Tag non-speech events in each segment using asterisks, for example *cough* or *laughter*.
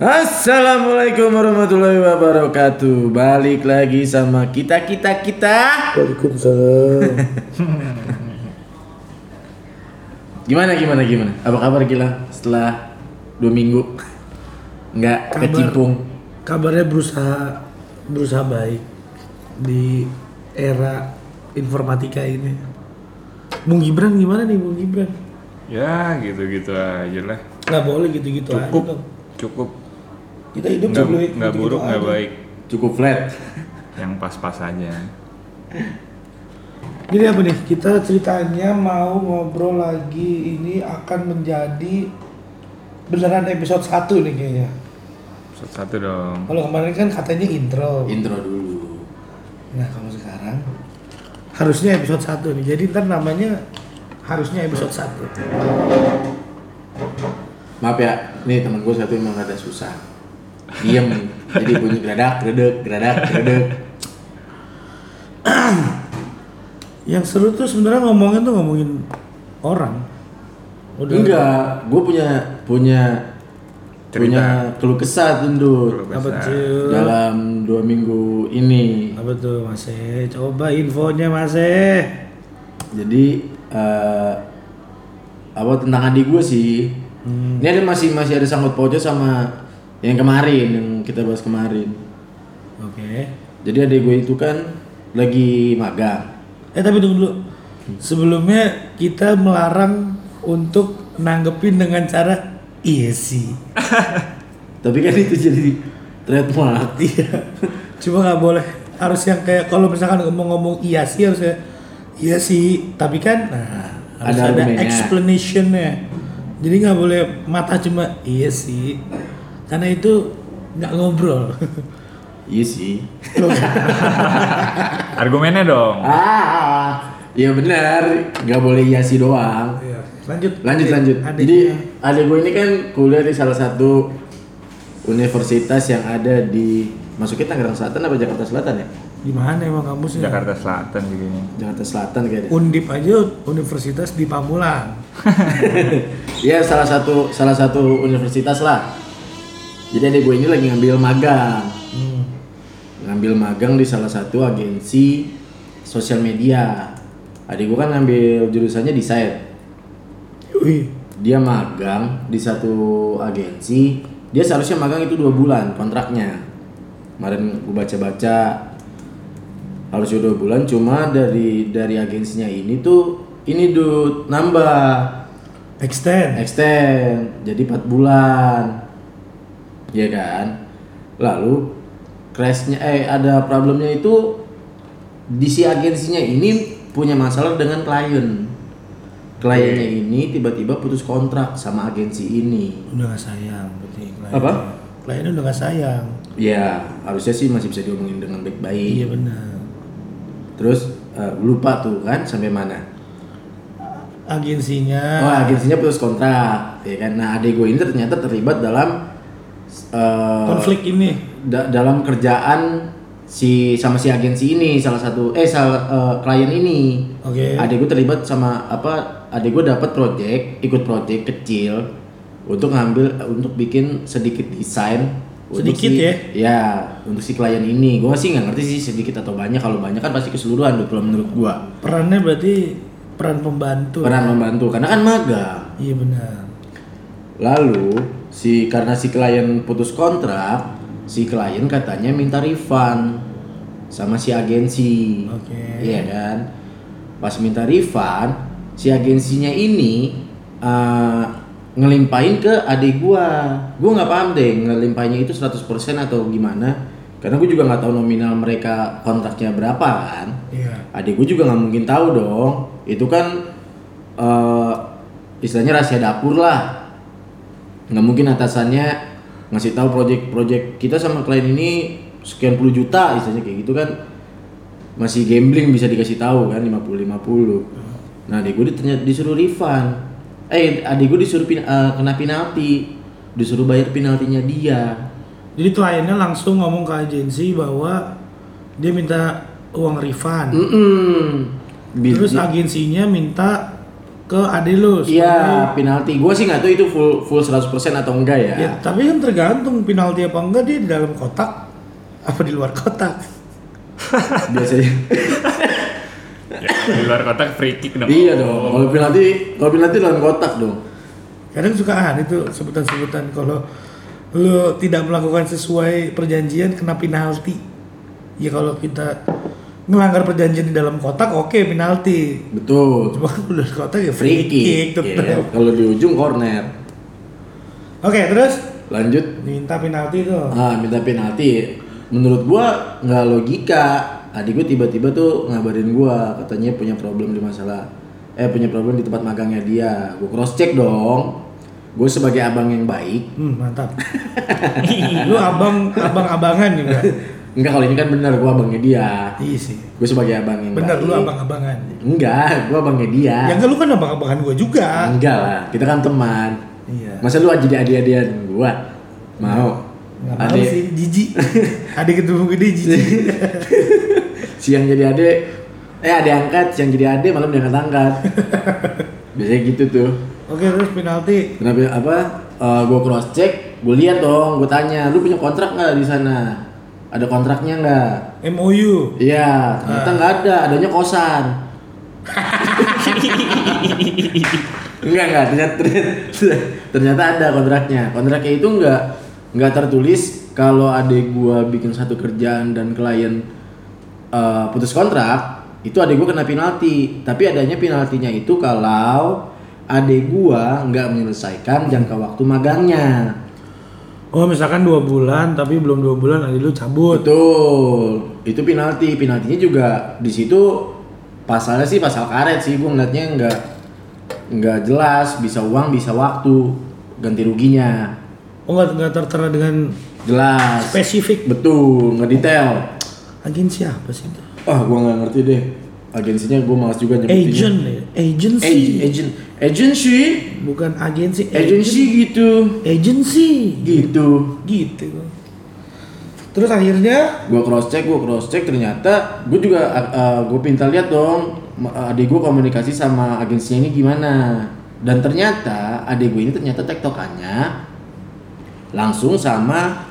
Assalamualaikum warahmatullahi wabarakatuh. Balik lagi sama kita kita kita. Waalaikumsalam. Gimana gimana gimana? Apa kabar gila setelah dua minggu? Nggak Kabar. kecimpung. Kabarnya berusaha berusaha baik di era informatika ini. Bung Gibran gimana nih Bung Gibran? Ya gitu-gitu aja lah. Nggak boleh gitu-gitu aja Cukup, cukup. Kita hidup Nggak, boleh nggak buruk, nggak aja. baik. Cukup flat. Yang pas-pas aja. Jadi apa nih? Kita ceritanya mau ngobrol lagi ini akan menjadi beneran episode 1 nih kayaknya. Satu-satu dong. Kalau kemarin kan katanya intro. Intro dulu. Nah kalau sekarang harusnya episode 1 nih. Jadi ntar namanya harusnya episode 1. Maaf ya, nih teman gue satu emang rada susah. Diem. Jadi bunyi geradak, gredek, geradak, gredek. Yang seru tuh sebenarnya ngomongin tuh ngomongin orang. Udah Enggak, gue punya punya Cerita. punya keluh kesah Apa tuh? dalam dua minggu ini. Apa tuh Mas E? Coba infonya Mas E. Jadi eh apa tentang adik gue sih? Ini ada masih masih ada sangkut pautnya sama yang kemarin yang kita bahas kemarin. Oke. Jadi adik gue itu kan lagi magang. Eh tapi tunggu dulu. Sebelumnya kita melarang untuk nanggepin dengan cara iya sih. *laughs* Tapi kan itu jadi trademark. *laughs* Iya. Cuma nggak boleh. Harus yang kayak kalau misalkan ngomong-ngomong iya sih harusnya iya sih. Tapi kan nah, harus Ada ada, explanationnya. Jadi nggak boleh mata cuma iya sih. Karena itu nggak ngobrol. *laughs* Iya sih. *laughs* Argumennya dong. Ah, iya benar. Nggak boleh iya sih doang. Iya. Lanjut. lanjut Adik- lanjut adiknya. jadi adik gue ini kan kuliah di salah satu universitas yang ada di masuknya Tangerang Selatan apa Jakarta Selatan ya di mana emang kampusnya? Jakarta Selatan ini. Jakarta Selatan kayaknya Undip aja universitas di Pamulang. *laughs* Iya salah satu salah satu universitas lah jadi adik gue ini lagi ngambil magang. Hmm. ngambil magang di salah satu agensi sosial media. Adik gue kan ngambil jurusannya desain. Wih, dia magang di satu agensi. Dia seharusnya magang itu dua bulan kontraknya. Kemarin gue baca-baca harusnya dua bulan cuma dari dari agensinya ini tuh ini dud nambah. Extend. extend. Jadi empat bulan ya kan lalu crashnya eh ada problemnya itu di si agensinya ini punya masalah dengan klien kliennya ini tiba-tiba putus kontrak sama agensi ini Udah gak sayang berarti klien. Apa? Kliennya udah gak sayang. ya harusnya sih masih bisa diomongin dengan baik-baik Iya benar. terus eh, lupa tuh kan sampai mana Agensinya. oh agensinya putus kontrak ya kan nah adik gue ini ternyata terlibat dalam eh, konflik ini. da- dalam kerjaan si sama si agensi ini salah satu eh salah eh, klien ini Oke. adik gue terlibat sama apa adik gue dapat project ikut project kecil untuk ngambil untuk bikin sedikit desain Sedikit si- ya? ya untuk si klien ini gue sih nggak ngerti sih sedikit atau banyak kalau banyak kan pasti keseluruhan tuh kalau menurut gue Perannya berarti peran pembantu. peran membantu karena kan magang Iya benar. Lalu si karena si klien putus kontrak, si klien katanya minta refund sama si agensi. Oke. Iya kan? Pas minta refund, si agensinya ini eh, ngelimpahin ke adik gua. Gua nggak paham deh ngelimpahinnya itu 100% atau gimana. Karena gue juga nggak tahu nominal mereka kontraknya berapa kan Iya. adik gue juga nggak mungkin tahu dong itu kan eh istilahnya rahasia dapur lah nggak mungkin atasannya ngasih tahu project-project kita sama klien ini sekian puluh juta istilahnya kayak gitu kan. Masih gambling bisa dikasih tahu kan 50 50 nah adik gue ternyata disuruh refund. Eh adik gue disuruh pin- eh, kena penalti. Disuruh bayar penaltinya dia. Jadi kliennya langsung ngomong ke agensi bahwa dia minta uang refund. Mm-mm. Bi- Terus agensinya minta ke adik lu. Iya, penalti. Gua sih nggak tahu itu full full 100% atau enggak ya. Ya, tapi kan tergantung penalti apa enggak dia di dalam kotak apa di luar kotak. *laughs* Biasanya. Ya, di luar kotak free kick dong. iya dong. Kalau penalti, kalau penalti dalam kotak dong. Kadang suka ada itu sebutan-sebutan kalau lu tidak melakukan sesuai perjanjian kena penalti. Ya kalau kita melanggar perjanjian di dalam kotak oke penalti. Betul. Cuma kalau di kotak ya Free kick. tetep. Iya. Kalau di ujung corner. Oke, terus Lanjut. minta penalti tuh. Ah, minta penalti. Menurut gua nggak logika. Adik gua tiba-tiba tuh ngabarin gua katanya punya problem di masalah eh punya problem di tempat magangnya dia. Gua cross check dong. Gue sebagai abang yang baik. Hmm, mantap. *laughs* lu abang abang-abangan juga. *laughs* Enggak kalau ini kan bener gua abangnya dia. Iya sih. Gue sebagai abang yang Bener lu abang-abangan. Enggak, gua abangnya dia. Ya enggak lu kan abang-abangan gua juga. Enggak lah, kita kan teman. Iya. Masa lu jadi adik-adikan gua? Mau? Nggak mau sih, jijik. *laughs* Adik ketemu gede jijik. *laughs* siang jadi adik, eh adik angkat, siang jadi adik, malam diangkat-angkat. *laughs* Biasanya gitu tuh. Oke, terus penalti. Kenapa apa? Eh, gua cross check, gue lihat dong, gue tanya, lu punya kontrak nggak di sana? Ada kontraknya nggak? MOU. Iya, ternyata nggak ada, adanya kosan. *laughs* enggak enggak, ternyata, ternyata, ternyata ada kontraknya. Kontraknya itu nggak nggak tertulis kalau adik gua bikin satu kerjaan dan klien eh, putus kontrak, itu adik gua kena penalti. Tapi adanya penaltinya itu kalau adik gua nggak menyelesaikan jangka waktu magangnya. Oh, misalkan dua bulan tapi belum dua bulan adik lu cabut. Betul, itu penalti. Penaltinya juga di situ pasalnya sih pasal karet sih. Gue ngeliatnya nggak nggak jelas. Bisa uang, bisa waktu, ganti ruginya. Oh, nggak nggak tertera dengan Jelas. spesifik. Betul, nggak detail. Agensi apa sih itu? Ah, gue nggak ngerti deh. Agensinya gue malas juga nyebutinnya. Agent ya? Agency. Ag- agent, agency, Bukan agensi. agency gitu, Agency. gitu. Gitu. Terus akhirnya gue cross check gue cross check ternyata gue juga gue pinta lihat dong ma- adik gue komunikasi sama agensinya ini gimana dan ternyata adik gue ini ternyata tektokannya langsung sama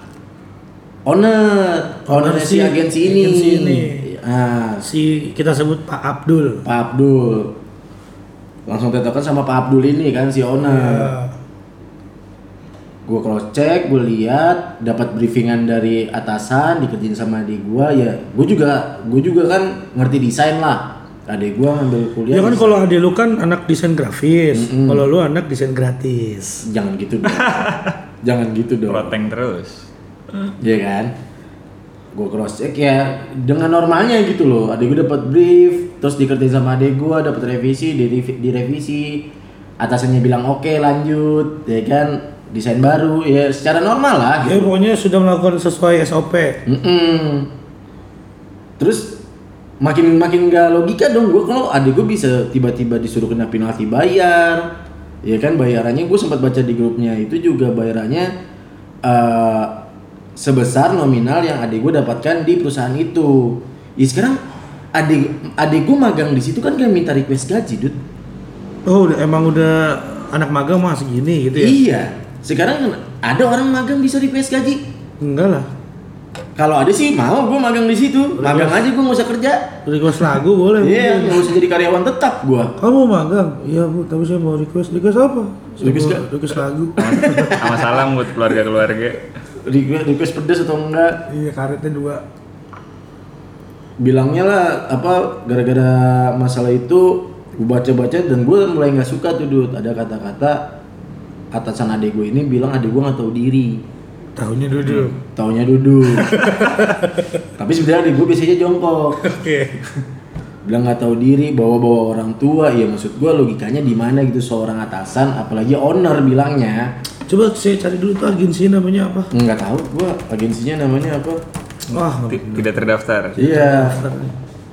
owner owner si agensi ini, agensi ini. Ah, si kita sebut Pak Abdul. Pak Abdul. Langsung tektokan sama Pak Abdul ini kan si owner. Ya. gue cross check gue lihat dapat briefingan dari atasan dikerjain sama adik gue ya gue juga gue juga kan ngerti desain lah. Adik gue ngambil kuliah Ya kan kalau adik lu kan anak desain grafis, kalau lu anak desain gratis. jangan gitu dong. *laughs* Jangan gitu dong. Proteng terus. ya kan gue cross check ya dengan normalnya gitu loh. Adik gue dapat brief terus dikerjain sama adik gue dapat revisi direvi- direvisi. Atasannya bilang oke lanjut ya kan? Desain baru ya secara normal lah. Ya gitu pokoknya sudah melakukan sesuai SOP. Mm-mm. Terus makin makin gak logika dong gue kalau adik gue bisa tiba-tiba disuruh kena penalti bayar, ya kan bayarannya gue sempat baca di grupnya itu juga bayarannya eh, sebesar nominal yang adik gue dapatkan di perusahaan itu. Ya sekarang adik adik gue magang di situ kan gak minta request gaji, dud. Oh, udah, emang udah anak magang mah segini gitu ya? Iya. Sekarang ada orang magang bisa request gaji. Enggak lah. Kalau ada sih mau gue magang di situ. Magang aja gue nggak usah kerja. Request lagu boleh. Iya, mungkin. nggak usah jadi karyawan tetap gua. Kamu magang? Iya bu, tapi saya mau request. Request apa? Saya Request request lagu. *laughs* Sama salam buat keluarga-keluarga. Request, request pedas atau enggak? iya karetnya dua. Bilangnya lah apa gara-gara masalah itu gua baca-baca dan gua mulai nggak suka tuh Dut. Ada kata-kata atasan adik gue ini bilang adik gua nggak tahu diri. Tahunnya duduk. Taunya duduk. *laughs* Tapi sebenarnya adik gue biasanya jongkok. *laughs* Bilang nggak tahu diri, bawa-bawa orang tua. Ya maksud gua logikanya di mana gitu seorang atasan, apalagi owner bilangnya. Coba saya cari dulu tuh agensi namanya apa? Nggak tahu gua agensinya namanya apa. Wah, Tidak terdaftar. Iya.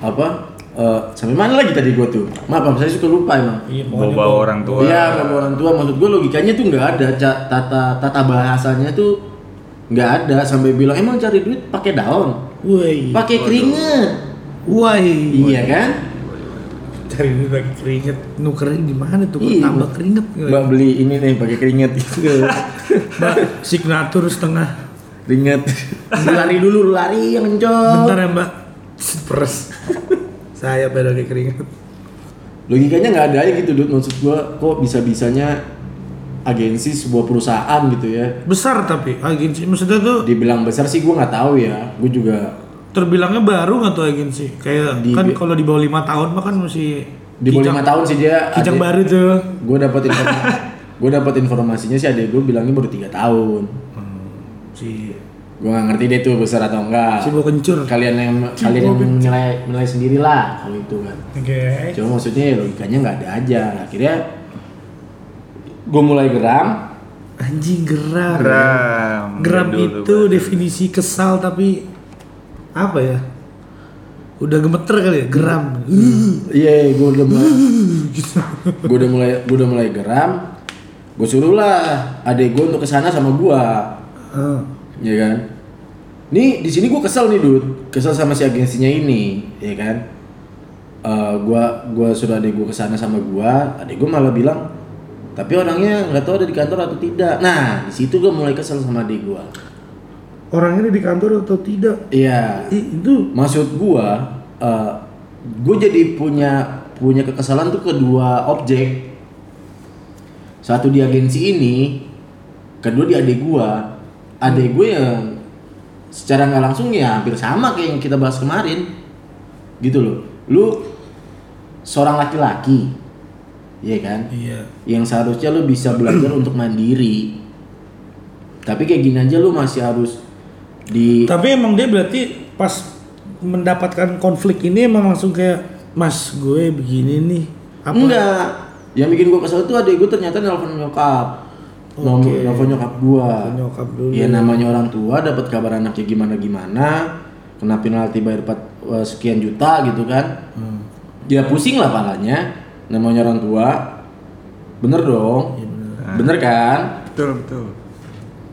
Apa? Eh, sampai mana lagi tadi gua tuh? Maaf, maaf, saya suka lupa emang. Iya, Bawa bawa- orang tua. Iya, bawa orang tua. Maksud gua logikanya tuh nggak ada. Tata tata bahasanya tuh nggak ada. Sampai bilang emang cari duit pakai daun, Woi. pakai keringet. Woi. Iya kan? Cari duit pakai keringet nukernya gimana tuh Iya. tambah keringet Mbak beli ini nih pakai keringet gitu. *laughs* mbak signatur setengah keringet. Lari dulu, lu lari yang kenceng. bentar ya mbak peres saya pada pakai keringet Logikanya nggak ada aja gitu, Dut. Maksud gua kok bisa-bisanya agensi sebuah perusahaan gitu ya. besar tapi agensi maksudnya tuh Dibilang besar sih gua nggak tahu ya. Gua juga terbilangnya baru nggak tuh agensi kayak Di- kan kalau di bawah lima tahun mah kan masih di bawah lima tahun sih dia. kijang adek- baru tuh Gue dapat informasi. *laughs* gue dapat informasinya sih adek gue bilangnya baru tiga tahun. si Gue nggak ngerti deh tuh besar atau enggak. si kencur oke Kalian yang kalian yang menilai menilai sendiri lah kalau itu kan. Cuma maksudnya ya logikanya nggak ada aja. Akhirnya gue mulai geram. anjing geram Geram. geram Dulu, itu definisi kesal tapi apa ya? Udah gemeter kali ya? Geram. Iya, gue udah mulai. *laughs* gue udah mulai gue udah mulai geram. Gue suruh lah adek gue untuk ke sana sama gue. Ah. ya kan? Nih di sini gue kesel nih dud kesel sama si agensinya ini ya kan? Eh gua gua sudah adek gue ke sana sama gua. Adek gue malah bilang tapi orangnya nggak tahu ada di kantor atau tidak. Nah di situ gue mulai kesel sama adek gue orangnya di kantor atau tidak? Iya. Ih, itu maksud gua eh gue jadi punya punya kekesalan tuh kedua objek. Satu di agensi ini kedua di adik gua. Adik gue yang secara nggak langsung ya hampir sama kayak yang kita bahas kemarin. Gitu loh. Lu seorang laki-laki iya kan? Iya. Yang seharusnya lu bisa belajar *clears throat* untuk mandiri. Tapi kayak gini aja lu masih harus di tapi emang dia berarti pas mendapatkan konflik ini emang langsung kayak mas gue begini nih apa Enggak. Yang bikin gua kesel tuh adek gua ternyata nelpon nyokap. Oke. Nelpon nyokap gua. Nelpon nyokap dulu. Iya namanya orang tua dapat kabar anaknya gimana gimana, kena penalti bayar empat- eh, sekian juta gitu kan. Hmm. Ya pusing lah palanya. Namanya orang tua. Bener dong. Iya bener. Bener kan? Betul, betul.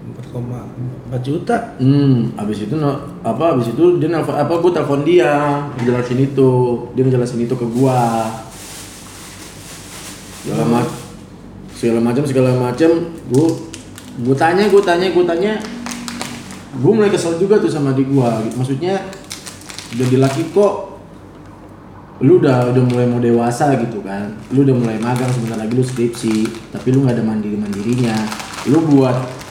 4,4 juta. Hmm, abis itu no, apa abis itu dia nelfon apa gua telepon dia ngejelasin itu dia ngejelasin itu ke gua. Segala macam segala macam segala macam. Gua gua tanya gua tanya gua tanya. Gua mulai kesel juga tuh sama adik gua. Maksudnya udah dilaki kok lu udah udah mulai mau dewasa gitu kan. Lu udah mulai magang sebentar lagi lu skripsi tapi lu nggak ada mandiri mandirinya lu buat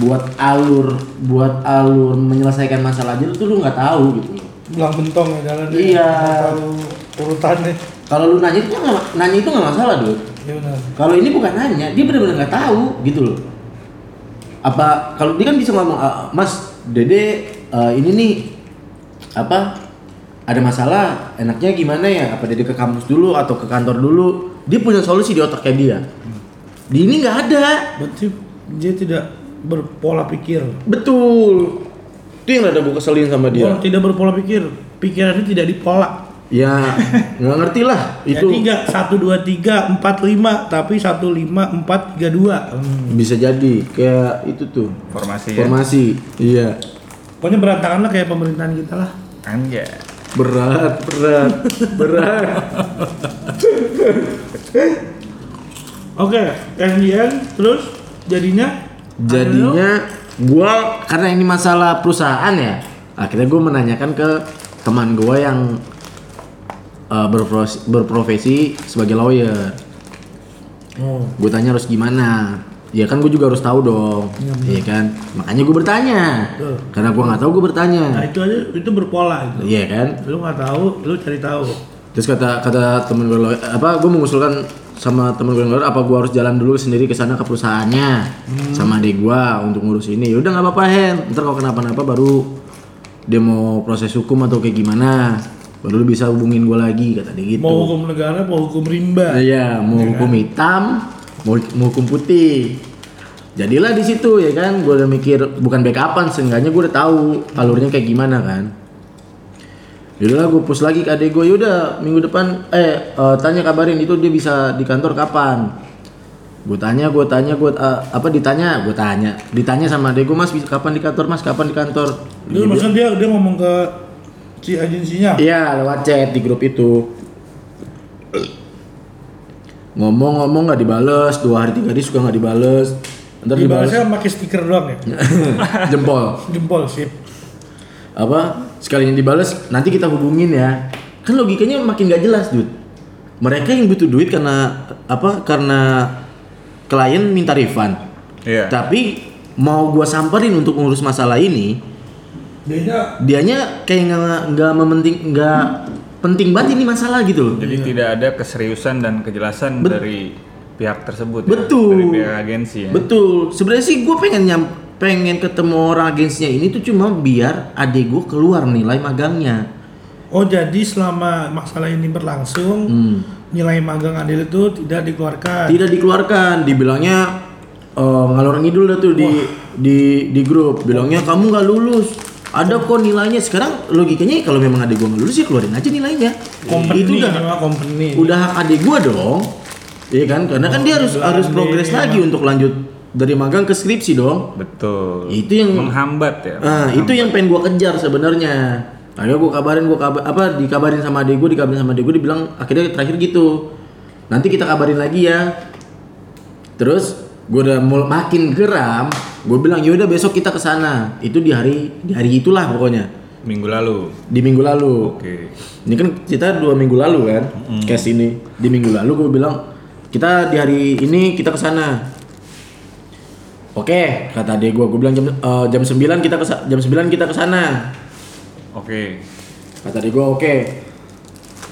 buat alur buat alur menyelesaikan masalah aja lu tuh lu nggak tahu gitu. Loh belang bentong ya jalannya Iya. Tahu urutannya kalau lu nanya itu nggak nanya itu nggak masalah iya benar. Kalau ini bukan nanya dia benar-benar nggak tahu gitu loh. Apa kalau dia kan bisa ngomong "Ah, mas dede eh, ini nih apa ada masalah enaknya gimana ya? Apa dede ke kampus dulu atau ke kantor dulu? Dia punya solusi di otaknya dia. Di ini nggak ada. Berarti dia tidak berpola pikir. Betul. Itu yang rada gue keselin sama dia. Tidak berpola pikir. Pikirannya tidak dipola. Ya nggak ngerti lah itu *laughs* itu tiga. Satu dua tiga empat lima. Tapi satu lima empat tiga dua. Hmm. bisa jadi. Kayak itu tuh. Formasi ya. formasi. Iya. Pokoknya berantakan lah kayak pemerintahan kita lah. Anjay. berat berat berat. *laughs* Oke kemudian terus jadinya jadinya gua karena ini masalah perusahaan ya akhirnya gue menanyakan ke teman gua yang uh, berprofesi, berprofesi sebagai lawyer. Oh. Gue tanya harus gimana? Ya kan gue juga harus tahu dong iya kan? Makanya gue bertanya. Betul. karena gue nggak tahu gue bertanya. Nah itu aja itu berpola itu. Iya kan? Lu nggak tahu lu cari tahu. Terus kata kata temen gue apa gue mengusulkan sama temen gue lawyer apa gue harus jalan dulu sendiri ke sana ke perusahaannya sama adik gue untuk ngurus ini. Ya udah nggak apa-apa Hen. Ntar kalau kenapa-napa baru dia mau proses hukum atau kayak gimana baru lu bisa hubungin gue lagi kata dia gitu. mau hukum negara mau hukum rimba Iya, mau hukum hitam, mau, mau hukum putih. Jadilah di situ ya kan, gue udah mikir bukan backupan, seenggaknya gue udah tahu alurnya kayak gimana kan. Yaudah gue push lagi ke adek gue, yaudah minggu depan, eh eh, tanya kabarin itu dia bisa di kantor kapan. Gue tanya, gue tanya, gue apa ditanya, gue tanya, ditanya sama adek gue mas bisa kapan di kantor mas, kapan di kantor. Itu maksudnya dia dia ngomong ke si agensinya. Iya lewat chat di grup itu. ngomong-ngomong nggak dibales dua hari tiga hari suka nggak dibales ntar dibales Dibalasnya pakai stiker doang ya. *laughs* jempol Jempol sip. apa sekalinya dibales nanti kita hubungin ya. Kan logikanya makin gak jelas dude mereka yang butuh duit karena apa karena klien minta refund. Iya. tapi mau gua samperin untuk ngurus masalah ini Dia dianya kayak nggak nggak mementing nggak penting banget ini masalah gitu loh. Jadi tidak ada keseriusan dan kejelasan Bet- dari pihak tersebut ya, Betul. dari pihak agensi ya. betul. Sebenarnya sih gue pengen nyam pengen ketemu orang agensinya ini tuh cuma biar adik gue keluar nilai magangnya. Oh jadi selama masalah ini berlangsung Hmm. nilai magang Adil itu tidak dikeluarkan. tidak dikeluarkan. Dibilangnya eh, ngalor ngidul dah tuh di di di grup. Bilangnya kamu nggak lulus. Ada kok nilainya. Sekarang logikanya kalau memang adik gue nggak lulus ya keluarin aja nilainya. Company itu udah company. udah hak adik gue dong. Iya kan? Karena kan dia harus harus progres lagi untuk lanjut dari magang ke skripsi dong Betul. Itu yang- menghambat ya. Ah, itu yang pengen gua kejar sebenarnya. Akhirnya gua kabarin, gua kabar apa dikabarin sama adik gua, dikabarin sama adik gua dibilang akhirnya terakhir gitu. Nanti kita kabarin lagi ya. Terus gua udah mul makin geram, gua bilang yaudah besok kita ke sana. Itu di hari di hari itulah pokoknya. Minggu lalu. Di minggu lalu. Oke. Ini kan kita dua minggu lalu kan, case ini. Di minggu lalu gua bilang kita di hari ini kita ke sana. Oke, kata adik gua, gua bilang jam eh, jam 9 kita ke jam 9 kita ke sana. Oke. Kata adik gua, oke.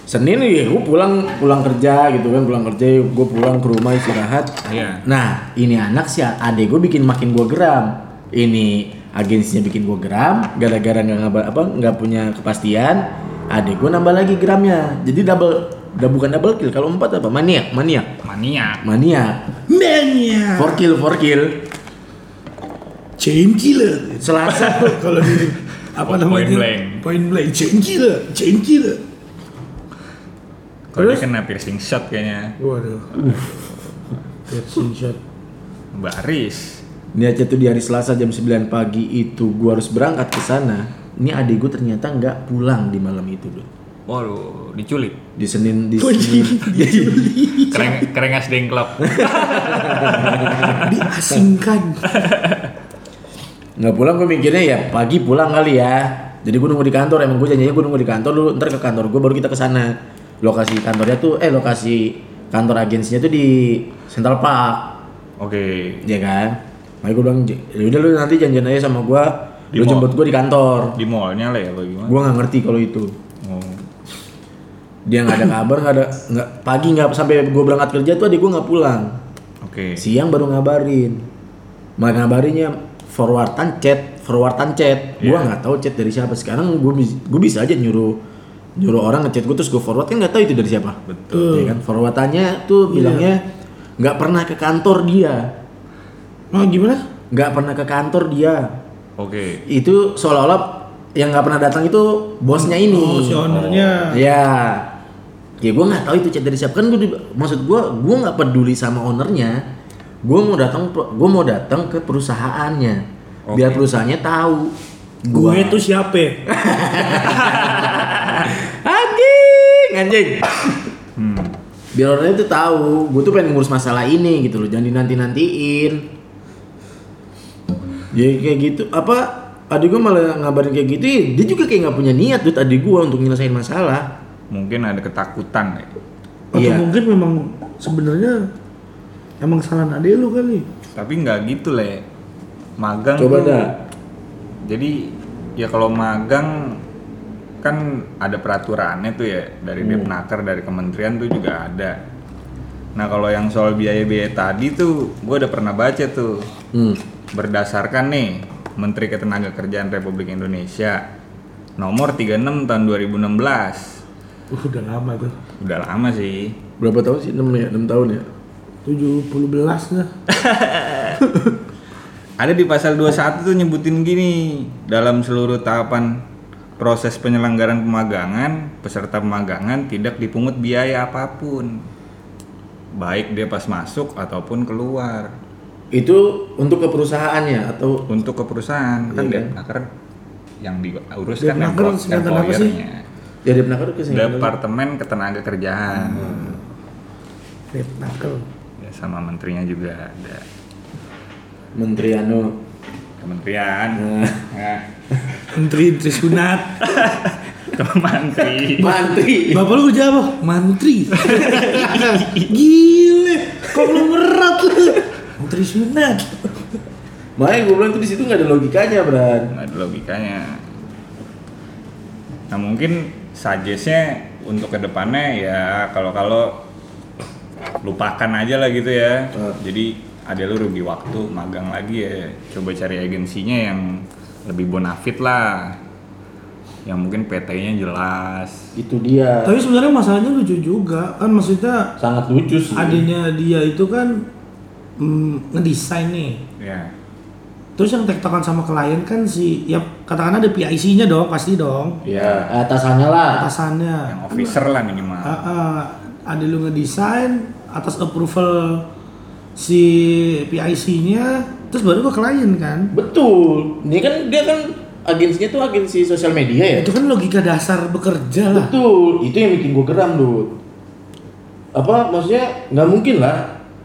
Senin ya gua pulang pulang kerja gitu kan, pulang kerja gua pulang ke rumah istirahat. Iya. Nah, ini anak sih adik gua bikin makin gua geram. Ini agensinya bikin gua geram gara-gara nggak ngabar apa nggak punya kepastian. Adik gua nambah lagi geramnya. Jadi double udah bukan double kill kalau empat apa maniak maniak Mania. maniak Mania. four kill four kill Chain killer. selasa *laughs* Kalau di apa Point namanya? blank. Point blank. Chain killer. Chain killer. Kalau dia kena piercing shot kayaknya. Waduh. *laughs* Piercing shot. Baris. niatnya tuh di hari Selasa jam 9 pagi itu gua harus berangkat ke sana ini adik gua ternyata nggak pulang di malam itu bro Waduh, diculik. di Senin di Senin *laughs* Kereng kerengas dengklok. Diasingkan. Nggak pulang gue mikirnya ya pagi pulang kali ya jadi gue nunggu di kantor emang gue janjinya gue nunggu di kantor dulu ntar ke kantor gue baru kita ke sana lokasi kantornya tuh eh lokasi kantor agensinya tuh di Central Park Oke. ya kan makanya gue bilang ya udah lu nanti janjian aja sama gue Di lu mall. jemput gue di kantor Di mallnya lah ya apa gimana? gue nggak ngerti kalau itu Oh. dia nggak ada kabar nggak ada nggak pagi nggak sampai gue berangkat kerja tuh adik gue nggak pulang Oke. siang baru ngabarin malah ngabarinnya forwardan chat forwardan chat gue Iya. nggak tahu chat dari siapa sekarang gue gue bisa aja nyuruh nyuruh orang ngechat gue terus gue forward kan nggak tahu itu dari siapa Betul. ya kan forwardannya tuh bilangnya nggak pernah ke kantor dia Oh gimana? nggak pernah ke kantor dia Oke. itu seolah-olah yang nggak pernah datang itu bosnya ini Oh si ownernya. Ya, ya gue nggak tahu itu chat dari siapa kan gue maksud gue gue nggak peduli sama ownernya. Gue mau datang gue mau datang ke perusahaannya biar Oke. perusahaannya tahu. Gue tuh siapa? *laughs* anjing anjing. Hmm. Biar orang itu tahu gue tuh pengen ngurus masalah ini gitu loh jangan dinanti nantiin. Ya kayak gitu apa adik gue malah ngabarin kayak gitu ya, dia juga kayak nggak punya niat tuh adik gue untuk nyelesain masalah. Mungkin ada ketakutan ya. Atau Iya. mungkin memang sebenarnya emang salah adek lu kali. Tapi nggak gitu le. Magang Coba tuh- dah. Jadi ya kalau magang kan ada peraturannya tuh ya dari Hmm. Depnaker dari kementerian tuh juga ada. Nah kalau yang soal biaya-biaya tadi tuh gue udah pernah baca tuh Hmm. berdasarkan nih Menteri Ketenagakerjaan Republik Indonesia nomor 36 tahun 2016 Uh, udah lama tuh. udah lama sih Berapa tahun sih? 6 ya? 6 tahun ya? 70 belas dah. *laughs* ada di pasal 21 tuh nyebutin gini dalam seluruh tahapan proses penyelenggaraan pemagangan peserta pemagangan tidak dipungut biaya apa pun baik dia pas masuk ataupun keluar Itu untuk ke perusahaannya atau untuk ke perusahaan kan Iya kan? Depnaker yang diurus kan Depnaker employernya ya di penakar ke sini? Departemen Ketenagakerjaan Hmm. Red Knuckle. Ya, sama menterinya juga ada. Menteri anu Kementerian. Nah. Ya. *laughs* Menteri Trisunat. *laughs* Mantri. Mantri. Bapak lu kerja apa? Mantri. *laughs* Gile, konglomerat lu. Menteri Sunat. Makanya gue bilang tuh di situ nggak ada logikanya, Bran. nggak ada logikanya nah mungkin suggestnya untuk ke depannya ya kalau kalau lupakan aja lah gitu ya Hmm. jadi ada lu rugi waktu magang lagi ya coba cari agensinya yang lebih bonafit lah yang mungkin PT-nya jelas Itu dia. Tapi sebenarnya masalahnya lucu juga kan maksudnya Sangat lucu sih. adanya dia itu kan mm, ngedesain nih. ya Terus yang tektokan sama klien kan si ya katakan ada PIC-nya dong pasti dong Ya, atasannya lah. atasannya. yang officer lah minimal Ah, ah, ada lu ngedesain atas approval si PIC-nya terus baru ke klien kan. Betul. Ini kan dia kan agensinya tuh agensi sosial media ya. Itu kan logika dasar bekerja lah. Betul. Itu yang bikin gue geram, Dut. Apa maksudnya nggak mungkin lah.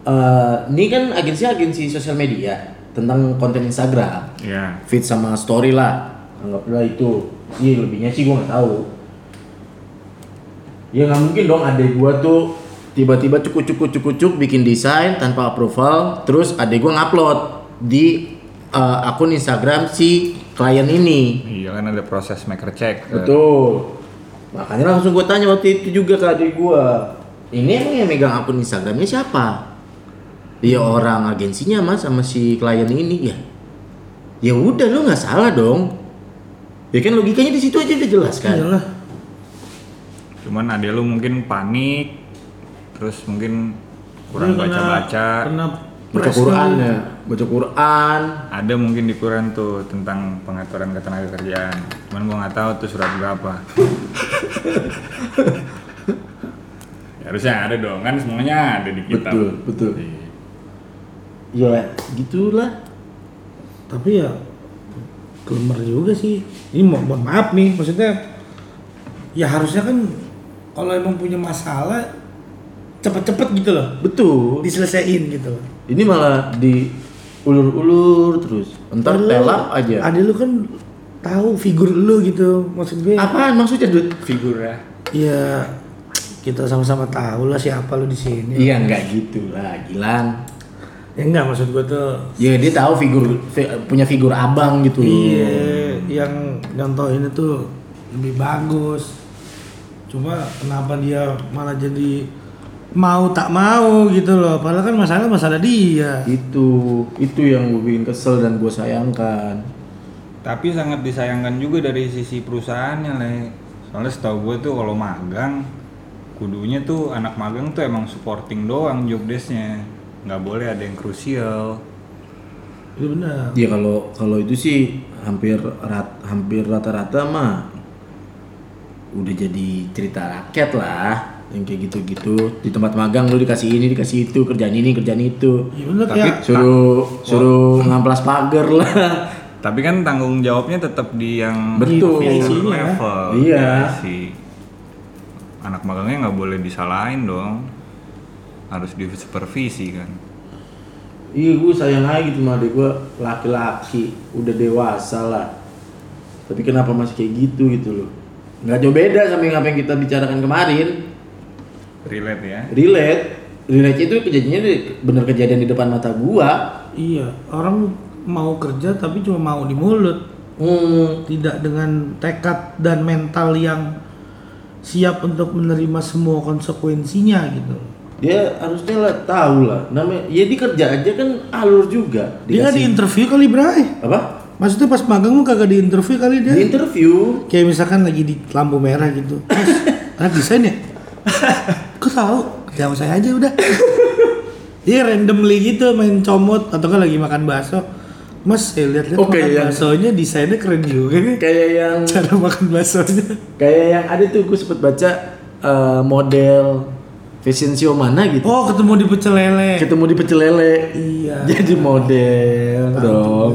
eh, ini kan agensi agensi sosial media tentang konten Instagram, ya feed sama story lah. Anggaplah itu. Iya lebihnya sih gue nggak tahu. Ya nggak mungkin dong adek gua tuh tiba-tiba cukup cukup cukup cukup bikin desain tanpa approval, terus adek gua ngupload di eh, akun Instagram si klien ini. iya kan ada proses maker check Betul. Makanya langsung gue tanya waktu itu juga ke adik gue. Ini emang yang megang akun Instagramnya siapa? Dia orang agensinya mas sama si klien ini ya. Ya udah lu nggak salah dong. Ya kan logikanya di situ aja udah jelas kan. Iyalah. Cuman ada lu mungkin panik terus mungkin kurang baca-baca Kena Baca Quran ya, baca Quran. ada mungkin di Quran tuh tentang pengaturan ketenaga kerjaan cuman gua nggak tahu tuh surat berapa *laughs* Ya, harusnya ada dong kan semuanya ada di kitab Betul, betul. Iya. Ya gitulah. Tapi ya gelemer juga sih. Ini mo- mohon maaf nih, maksudnya ya harusnya kan kalau emang punya masalah cepet-cepet gitu loh, Betul. diselesain gitu. loh. Ini malah di ulur-ulur terus. Entar telap aja. Ada lu kan tahu figur lu gitu, maksud gue. Apaan maksudnya, Dut? figura Ya kita sama-sama tahu lah siapa lu di sini. Iya nggak gitu lah, Gilang. Ya enggak maksud gue tuh. Ya dia tahu figur fi- punya figur abang gitu. Iya, yang contoh ini tuh lebih bagus. Cuma kenapa dia malah jadi mau tak mau gitu loh. Padahal kan masalah masalah dia. Itu itu yang gue bikin kesel dan gue sayangkan. tapi sangat disayangkan juga dari sisi perusahaannya le soalnya setahu gue tuh kalau magang kudunya tuh anak magang tuh emang supporting doang job desknya nggak boleh ada yang krusial Itu benar. Ya kalau kalau itu sih hampir rat, hampir rata-rata mah udah jadi cerita rakyat lah yang kayak gitu-gitu di tempat magang lu dikasih ini dikasih itu kerjaan ini kerjaan itu Iya benar Tapi- kayak suruh suruh ngamplas pagar lah tapi kan tanggung jawabnya tetap di yang Betul. Ya. level Iya. si anak magangnya nggak boleh disalahin dong harus disupervisi kan Iya gue sayang aja gitu sama adik gue laki-laki udah dewasa lah. Tapi kenapa masih kayak gitu gitu loh? Nggak jauh beda sama yang apa yang kita bicarakan kemarin. relate ya Relate, relate itu kejadiannya di- bener kejadian di depan mata gua. iya, orang mau kerja tapi cuma mau di mulut, Hmm, tidak dengan tekad dan mental yang siap untuk menerima semua konsekuensinya gitu. dia harusnya lah tahu lah. Namanya, ya dia kerja aja kan alur juga. Dia nggak di interview kali Bray. apa? Maksudnya pas magang lu kagak di interview kali dia? Di interview. Kayak misalkan lagi di lampu merah gitu. Mas, anak desain ya? *laughs* Kok tahu? Jauh saya aja udah. Iya randomly gitu main comot atau kan lagi makan bakso. Mas, saya lihat-lihat Oke, makan yang- baksonya desainnya keren juga nih. Kayak yang Cara makan baksonya. kayak yang ada tuh gue sempet baca eh, model fashion show mana gitu. Oh, ketemu di pecel lele. Ketemu di pecel lele. Iya. Jadi model dong.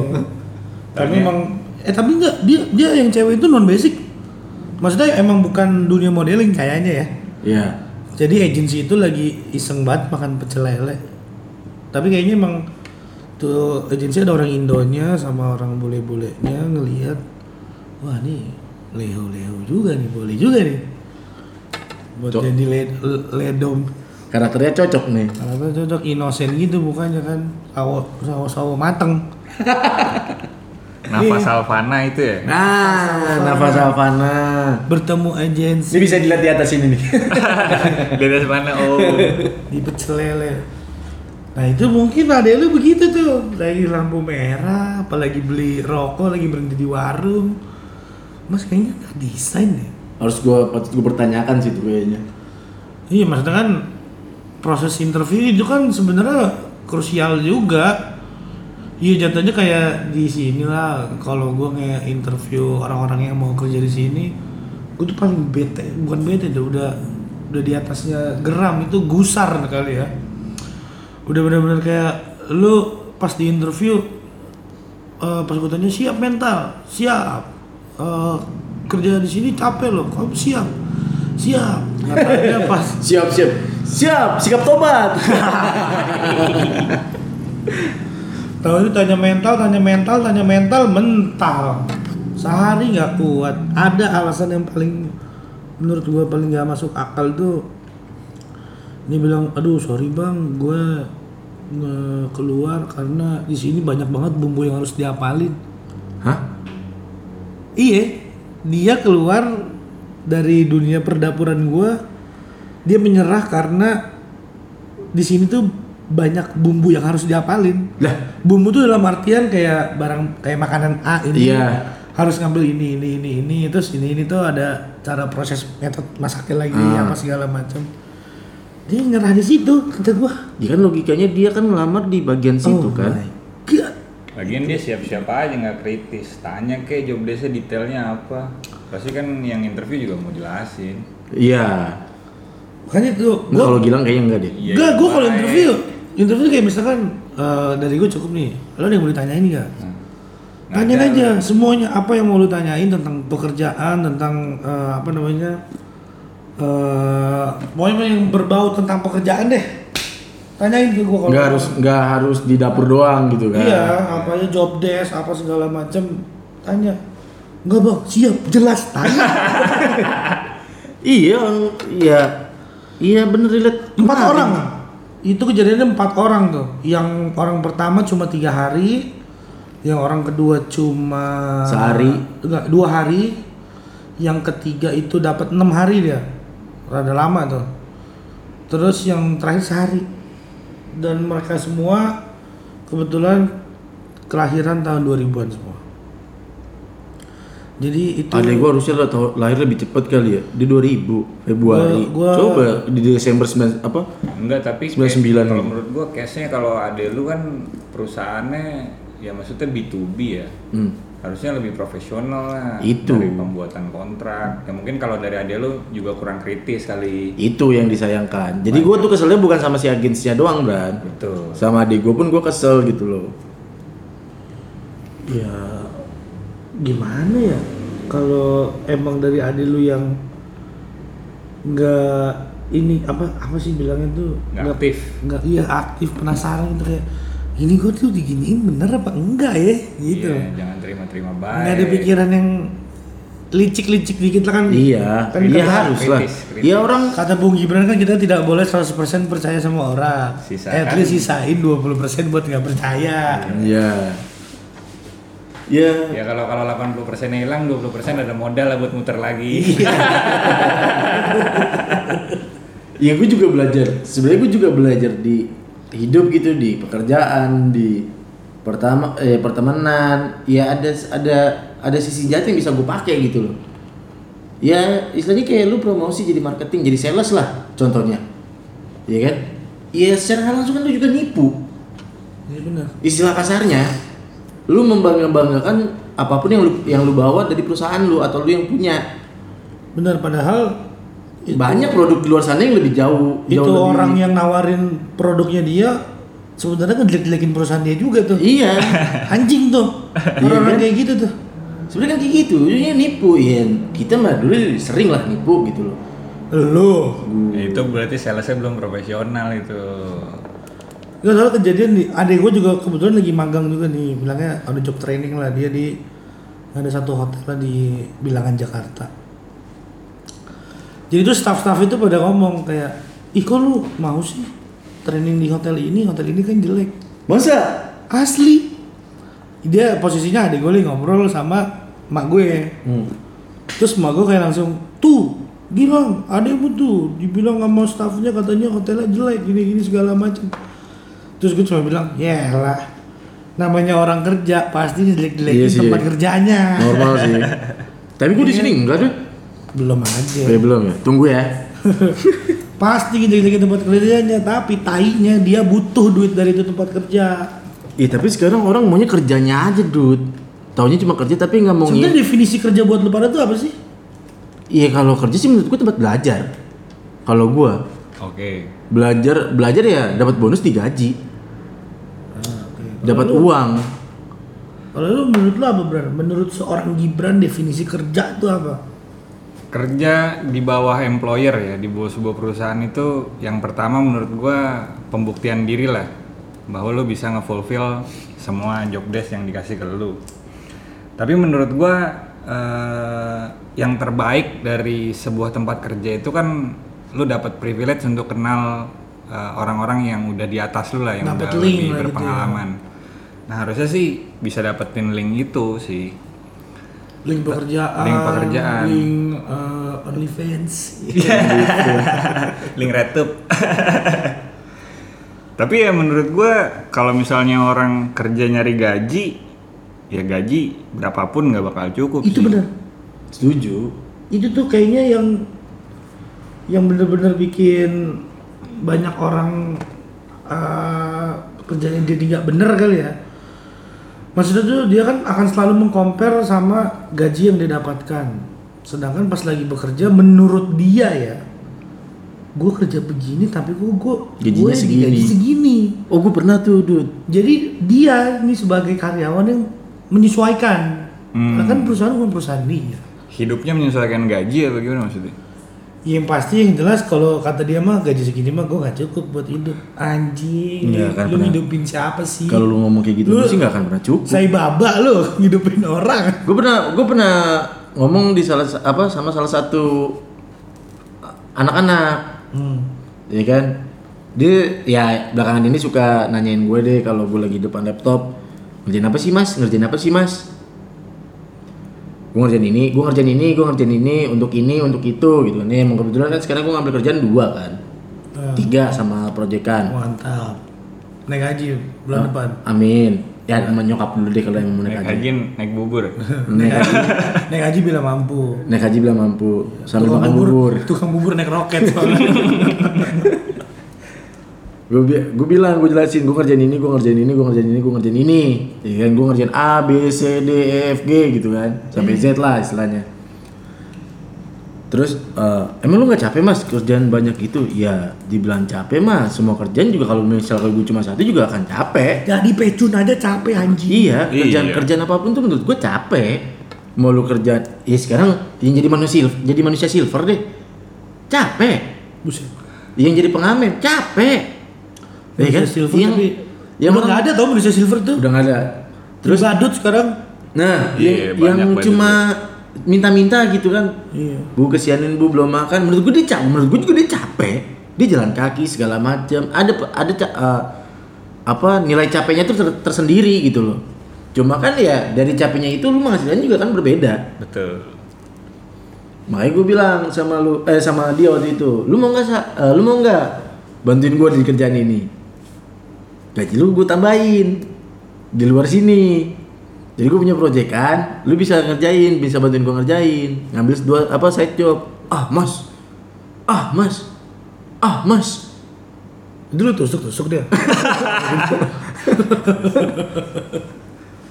Tapi emang eh tapi enggak dia dia yang cewek itu non basic. Maksudnya emang bukan dunia modeling kayaknya ya. Iya. Jadi agensi itu lagi iseng banget makan pecel lele. Tapi kayaknya emang tuh agensi ada orang Indonya sama orang bule-bulenya ngelihat wah nih Leo-Leo juga nih, boleh juga nih. Buat Cok. jadi le- ledom. Karakternya cocok nih. Karena cocok inosen gitu bukannya kan sawo sawo sawo mateng. *laughs* Nafas. Alfana itu ya. Nah, nafas Alfana. Bertemu agensi Ini bisa dilihat di atas ini nih. *laughs* Di atas mana? Oh. di pecel lele. Nah itu mungkin ada lu begitu tuh lagi lampu merah, apalagi beli rokok, lagi berhenti di warung. Mas kayaknya nggak desain deh. Harus gua patut gua pertanyakan sih tuh kayaknya. Iya maksudnya kan proses interview itu kan sebenarnya krusial juga. Iya jatuhnya kayak di sini lah kalau gue nge interview orang-orang yang mau kerja di sini, gue tuh paling bete, bukan bete deh, udah udah di atasnya geram itu gusar kali ya. Udah bener-bener kayak lu pas di interview eh, pas gue tanya siap mental, siap. Eh, kerja di sini capek loh, kamu siap, siap. Katanya *laughs* pas Siap, siap. Siap, sikap tobat. *laughs* Tahu itu tanya mental, tanya mental, tanya mental, mental. Sehari nggak kuat. Ada alasan yang paling menurut gua paling nggak masuk akal tuh. Ini bilang, aduh sorry bang, gue keluar karena di sini banyak banget bumbu yang harus diapalin. Hah? Iya, dia keluar dari dunia perdapuran gua. Dia menyerah karena di sini tuh banyak bumbu yang harus diapalin. Lah, Bumbu tuh dalam artian kayak barang kayak makanan A ini Iya. harus ngambil ini ini ini ini terus ini ini tuh ada cara proses metode masaknya lagi Ah. apa segala macam. Dia nyerah di situ kata gua. ya kan logikanya dia kan melamar di bagian situ Oh kan. my God. Lagian dia siap-siap aja nggak kritis. Tanya ke job desk detailnya apa. Pasti kan yang interview juga mau jelasin. Iya. Makanya tuh Nggak, gua kalau gilang kayaknya enggak deh. Iya, Enggak, iya, gue kalau baik. Interview, interview kayak misalkan eh, dari gue cukup nih, lo ada yang mau ditanyain nggak? Nah, Tanyain aja semuanya apa yang mau lu tanyain tentang pekerjaan, tentang eh, apa namanya, eh pokoknya yang berbau tentang pekerjaan deh. Tanyain ke gue kalau Nggak harus nggak harus di dapur doang gitu kan. Iya, apa aja job desk, apa segala macam, tanya. Enggak bang, siap, jelas, tanya. *laughs* Iya, iya. Iya bener lihat empat orang itu kejadiannya empat orang tuh. Yang orang pertama cuma tiga hari yang orang kedua cuma Sehari. enggak dua hari. Yang ketiga itu dapat enam hari dia. Rada lama tuh. Terus yang terakhir sehari. Dan mereka semua kebetulan kelahiran tahun 2000-an semua jadi itu Adek gua harusnya lah tahu lahir lebih cepat kali ya di 2000 Februari. Gua- gua- Coba di Desember 9 apa? Enggak, tapi 99 kayak- kalau nih. menurut gua case-nya kalau ade lu kan perusahaannya ya maksudnya B2B ya. Hmm. Harusnya lebih profesional lah Itu. dari pembuatan kontrak. Ya mungkin kalau dari ade lu juga kurang kritis kali. Itu yang disayangkan. Jadi gua tuh keselnya bukan sama si agensinya doang, Bran. Betul. Sama adik gua pun gua kesel gitu loh. ya gimana ya kalau emang dari adik lu yang nggak ini apa apa sih bilangnya tuh Nggak aktif. nggak iya aktif penasaran gitu kayak ini gue tuh diginiin bener apa enggak ya gitu Iya, jangan terima-terima baik. nggak ada pikiran yang licik-licik dikit lah kan Iya, kan iya harus lah. Iya orang kata Bung Gibran kan kita tidak boleh 100% percaya sama orang Sisakan. at least sisain 20% buat nggak percaya Iya. Iya. Ya kalau kalau 80% hilang, 20% ada modal lah buat muter lagi. Iya gue juga belajar. Sebenarnya gue juga belajar di hidup gitu di pekerjaan di pertama eh pertemanan. Ya ada ada ada sisi jati yang bisa gue pakai gitu loh. Ya istilahnya kayak lu promosi jadi marketing jadi sales lah contohnya. Iya kan? Iya secara langsung kan lu juga nipu. Iya benar Istilah kasarnya, lu membangga-banggakan apa pun yang lu yang lu bawa dari perusahaan lu atau lu yang punya. benar padahal itu- Banyak produk di luar sana yang lebih jauh. itu jauh lebih- orang yang nawarin produknya dia sebenarnya ngejelek-jelekin perusahaan dia juga tuh Iya. *laughs* anjing tuh orang-orang kan? kayak gitu tuh Sebenarnya kan kayak gitu, ujungnya nipu ya. Kita mah dulu sering lah nipu gitu loh. Lu. Itu berarti salesnya belum profesional itu. Gak salah kejadian nih, adik gue juga kebetulan lagi magang juga nih, bilangnya ada job training lah dia di ada satu hotel lah di bilangan Jakarta. Jadi tuh staff-staff itu pada ngomong kayak, ih kok lu mau sih training di hotel ini, hotel ini kan jelek. Masa? Asli. Dia posisinya adik gue lagi ngobrol sama mak gue. Hmm. Terus mak gue kayak langsung, tuh Gilang, adekmu tuh dibilang sama staffnya katanya hotelnya jelek gini-gini segala macam. Terus gue cuma bilang, ya lah, namanya orang kerja pasti jelek-jelekin Iya sih. tempat kerjanya. Normal sih. *laughs* Tapi gue di sini enggak deh. Belum aja. Eh, belum ya. Tunggu ya. *laughs* Pasti jelek-jelekin tempat kerjanya, tapi tainya dia butuh duit dari itu tempat kerja. Iya tapi sekarang orang maunya kerjanya aja, Dud. Taunya cuma kerja tapi nggak mau Sebenarnya definisi kerja buat lu pada tuh apa sih? Iya kalau kerja sih menurut gue tempat belajar. Kalau gua Oke. belajar belajar ya dapat bonus digaji, dapat uang. Kalau lu menurut lu apa Bran? Menurut seorang Gibran definisi kerja itu apa? Kerja di bawah employer ya di bawah sebuah perusahaan itu yang pertama menurut gua pembuktian diri lah bahwa lu bisa nge-fulfill semua job desk yang dikasih ke lu. Tapi menurut gua eh, yang terbaik dari sebuah tempat kerja itu kan lu dapat privilege untuk kenal eh, orang-orang yang udah di atas lu lah yang Dapet udah lebih lah gitu ya. Nah harusnya sih bisa dapetin link itu sih. Link pekerjaan, Link pekerjaan. link uh, OnlyFans. *laughs* link RedTube. *laughs* Tapi ya menurut gua kalau misalnya orang kerja nyari gaji, ya gaji berapapun nggak bakal cukup. itu sih. benar. Setuju. Itu tuh kayaknya yang yang bener-bener bikin banyak orang uh, kerjanya jadi nggak bener kali ya. Maksudnya tuh dia kan akan selalu mengcompare sama gaji yang dia dapatkan. Sedangkan pas lagi bekerja menurut dia ya, gue kerja begini tapi gue gue Gajinya gue segini. digaji segini. Oh gue pernah tuh, Dud. Jadi dia ini sebagai karyawan yang menyesuaikan. Hmm. Karena kan perusahaan bukan perusahaan dia. Hidupnya menyesuaikan gaji atau gimana maksudnya? Yang pasti yang jelas kalau kata dia mah gaji segini mah gue gak cukup buat hidup. Anjing, Iya, kan lu pernah. hidupin siapa sih? Kalau lu ngomong kayak gitu Lu- sih nggak akan pernah cukup. Saya baba lu *laughs* hidupin orang. Gue pernah gue pernah ngomong di salah sa- apa sama salah satu anak-anak, Hmm. ya kan? Dia ya belakangan ini suka nanyain gue deh kalau gue lagi depan laptop ngerjain apa sih mas? Ngerjain apa sih mas? Gue ngerjain ini, gue ngerjain ini, gue ngerjain ini untuk ini, untuk itu gitu. Nih emang kebetulan kan sekarang gue ngambil kerjaan dua kan, Ah, tiga sama proyekan. mantap. Naik haji bulan depan. Amin. Ya sama nyokap dulu deh kalau yang mau naik Naik haji. haji, naik bubur. *laughs* Naik haji, Naik haji bila mampu. naik haji bilang mampu sambil makan bubur. Tukang bubur naik roket soalnya. *laughs* gue gue bilang gue jelasin gue ngerjain ini gue ngerjain ini gue ngerjain ini gue ngerjain ini. Ya kan gue ngerjain A B C D E F G gitu kan. Sampai Z lah istilahnya. Terus eh, emang lu nggak capek mas kerjaan banyak gitu ya dibilang capek mas. Semua kerjaan juga kalau misalnya gue cuma satu juga akan capek. Jadi pecun aja capek anjing. iya kerjaan Iya. kerjaan apa pun tuh menurut gue capek. Mau lu kerja ya sekarang yang jadi manusia jadi manusia silver deh capek. Buset. yang jadi pengamen capek ya kan Manusia silver yang tapi yang udah nggak ada tau manusia silver tuh. udah nggak ada Terus badut sekarang. nah Iya, yang, yang cuma minta-minta gitu kan Iya. bu kesianin bu belum makan menurut gue dia capek menurut gue juga dia capek dia jalan kaki segala macam ada ada eh, apa nilai capeknya tuh ter- tersendiri gitu loh cuma kan ya dari capeknya itu lu penghasilannya juga kan berbeda Betul. makanya gue bilang sama lu eh sama dia waktu itu lu mau nggak Sa? Eh, lu mau nggak bantuin gue di kerjaan ini gaji lu gue tambahin. Di luar sini. Jadi gue punya proyekan lu bisa ngerjain bisa bantuin gue ngerjain ngambil dua apa side job. Ah mas. Ah mas. Ah mas. Itu lu tusuk-tusuk dia. *laughs*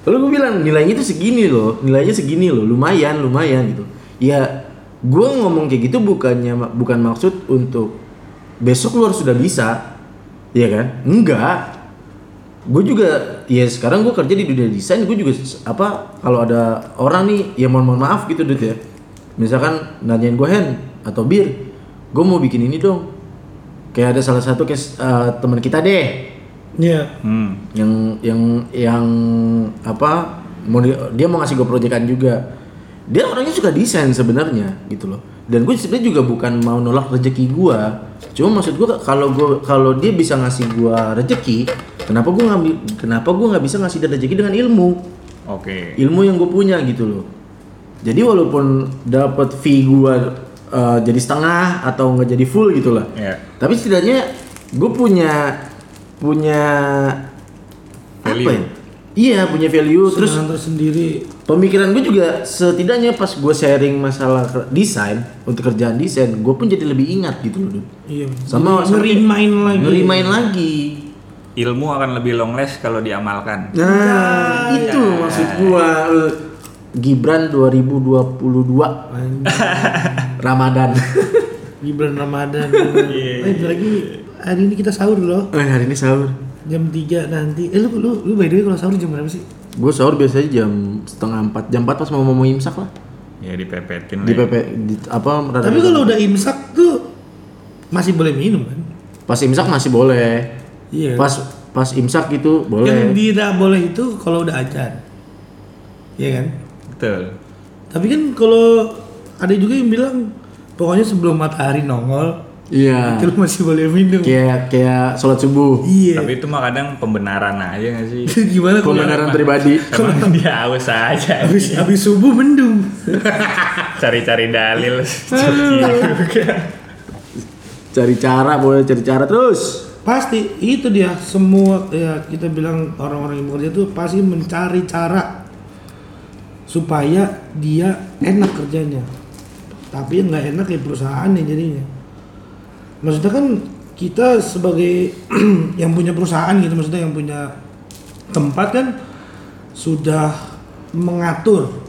Lalu gue bilang nilainya itu segini loh, nilainya segini loh, lumayan, lumayan gitu. Ya, gue ngomong kayak gitu bukannya bukan maksud untuk besok lu harus sudah bisa, ya kan? Enggak. Gue juga, ya sekarang gue kerja di dunia desain, gue juga apa kalau ada orang nih, ya mohon mohon maaf gitu dud ya. Misalkan nanyain gue hand atau bir, gue mau bikin ini dong kayak ada salah satu case eh, teman kita deh Iya. Hmm. yang yang yang apa mau di- dia mau ngasih gue proyekan juga dia orangnya suka desain sebenarnya gitu loh dan gue sebenarnya juga bukan mau nolak rezeki gue cuma maksud gue kalau gue kalau dia bisa ngasih gue rezeki kenapa gue ngambil kenapa gue nggak bisa ngasih rezeki dengan ilmu Oke. ilmu yang gue punya gitu loh jadi walaupun dapat fee gue uh, jadi setengah atau nggak jadi full gitu lah Ya. tapi setidaknya gue punya punya apa Value. ya? Iya punya value terus Terus tersendiri. pemikiran gue juga setidaknya pas gue sharing masalah desain untuk kerjaan desain gue pun jadi lebih ingat gitu loh. Iya. sama ngerimain lagi. ngerimain lagi Ilmu akan lebih long last kalau diamalkan. nah itu maksud gue Eh, Gibran 2022 Ramadan *laughs* Gibran Ramadan. Eh, bentar lagi hari ini kita sahur loh. Eh, hari ini sahur Jam 3 nanti. Eh lu lu lu by the way kalau sahur jam berapa sih? gue sahur biasanya jam setengah empat jam empat pas mau mau imsak lah Ya dipepetin di lah. PP di, apa rada- Tapi kalau udah imsak tuh masih boleh minum kan? pas imsak masih boleh Iya. pas pas imsak gitu Yang boleh tidak boleh itu kalau udah ajan. Iya kan? Betul. Tapi kan kalau ada juga yang bilang pokoknya sebelum matahari nongol iya itu masih boleh minum. kayak kayak sholat subuh Iya. Tapi itu mah kadang pembenaran aja gak sih? *laughs* Gimana kalau kebenaran pribadi *laughs* Emang dia haus aja. habis habis subuh mendung? *laughs* Cari-cari dalil. cari cara boleh cari cara terus Pasti itu dia semua ya kita bilang orang-orang yang bekerja tuh pasti mencari cara supaya dia enak kerjanya. Tapi nggak enak ya perusahaannya jadinya. Maksudnya kan kita sebagai *clears throat* yang punya perusahaan gitu maksudnya yang punya tempat kan sudah mengatur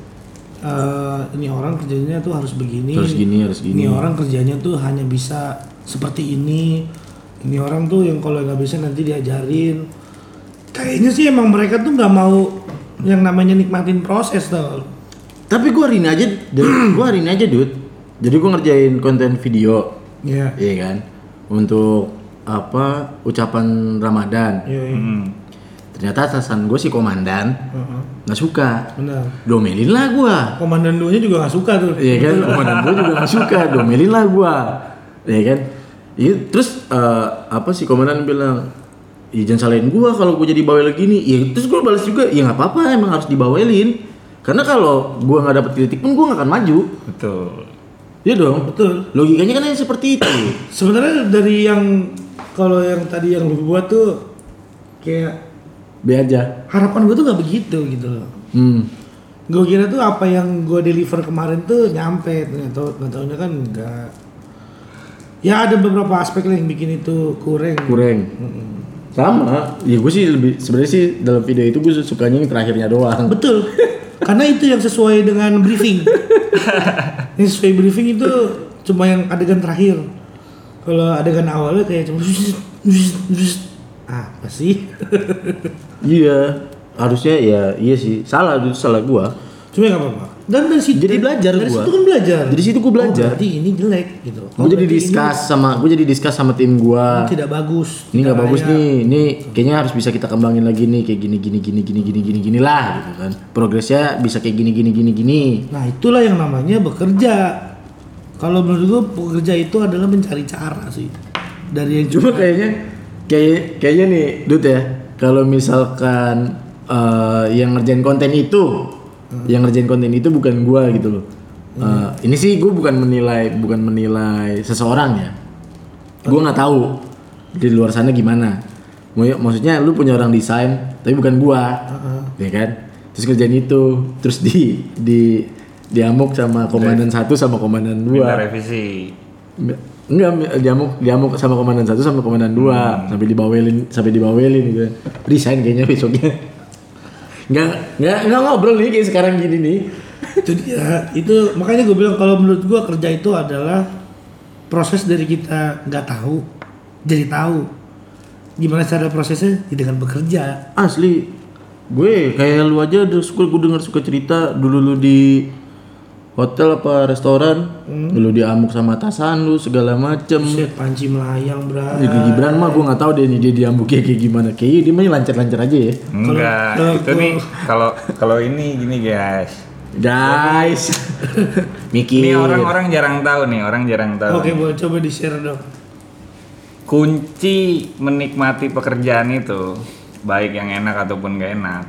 eh, ini orang kerjanya tuh harus begini, Harus gini, harus gini. ini orang kerjanya tuh hanya bisa seperti ini, ini orang tuh yang kalau nggak bisa nanti diajarin. Kayaknya sih emang mereka tuh nggak mau yang namanya nikmatin proses tau. tapi gue hari ini aja *clears throat* gue hari ini aja dude jadi gue ngerjain konten video Iya. iya kan untuk apa ucapan Ramadan Iya, iya. Hmm. ternyata atasan gue si komandan Heeh. nggak suka Benar. domelin lah gue Komandan duanya juga nggak suka tuh. Iya kan, komandan gue juga gak suka, domelin lah gue Iya kan Iya, terus eh, apa sih komandan bilang Iya jangan salahin gue kalau gue jadi bawel gini Iya terus gue balas juga, ya nggak apa-apa emang harus dibawelin Karena kalau gue nggak dapet kritik pun gue nggak akan maju Betul. Iya dong, Betul. logikanya kan yang seperti itu *clears throat* Sebenarnya dari yang kalau yang tadi yang lu buat tuh kayak Be aja harapan gue tuh nggak begitu gitu loh. Hmm, Gue kira tuh apa yang gue deliver kemarin tuh nyampe ternyata nggak taunya kan enggak. Ya ada beberapa aspek lah yang bikin itu kurang. kurang Sama, ya gue sih lebih sebenarnya sih dalam video itu gue sukanya yang terakhirnya doang Betul. *laughs* Karena itu yang sesuai dengan briefing. *laughs* yang sesuai briefing itu cuma yang adegan terakhir. Kalau adegan awalnya kayak cuma apa sih? *laughs* Iya, harusnya ya iya sih, salah itu salah gue Cuma nggak apa-apa. Dan dari situ Jadi belajar dari gua. situ kan belajar. Dari situ gua belajar. Oh, berarti ini jelek gitu. gue jadi berarti discuss sama gue jadi discuss sama tim gue ini tidak bagus. ini nggak tidak bagus nih ini kayaknya harus bisa kita kembangin lagi nih kayak gini gini gini gini gini gini gini lah gitu kan progresnya bisa kayak gini gini gini gini Nah itulah yang namanya bekerja. Kalau menurut gua bekerja itu adalah mencari cara sih. Dari yang cuma *laughs* kayaknya kayak kayaknya nih Dut ya kalau misalkan eh, yang ngerjain konten itu yang ngerjain konten itu bukan gua gitu loh. Eh, ini sih gue bukan menilai bukan menilai seseorang ya. Gue nggak tahu di luar sana gimana. Maksudnya lu punya orang desain tapi bukan gua ya kan? Terus kerjain itu terus di di diamuk sama komandan satu sama komandan Minta dua revisi. enggak diamuk diamuk sama komandan satu sama komandan dua. Sampai dibawelin sampai dibawelin gitu. Resign kayaknya besoknya nggak nggak nggak ngobrol nih kayak sekarang gini nih. Itu dia. Itu makanya gue bilang kalau menurut gua kerja itu adalah proses dari kita nggak tahu jadi tahu. Gimana cara prosesnya? Ya dengan bekerja. Asli. Gue kayak lu aja udah suka gue dengar suka cerita. Dulu lu di hotel apa restoran, lu diamuk sama atasan lu segala macem. Set panci melayang, Bra. Ya, Gibran mah gue nggak tahu deh nih dia diambuknya kayak gimana. Kayaknya dia mah lancar-lancar aja ya. Enggak, kalau- itu nih kalau kalau ini gini guys. Guys, *laughs* mikir. Ini orang-orang jarang tahu nih, orang jarang tahu. Oke, boleh coba di-share dong. Kunci menikmati pekerjaan itu, baik yang enak ataupun gak enak,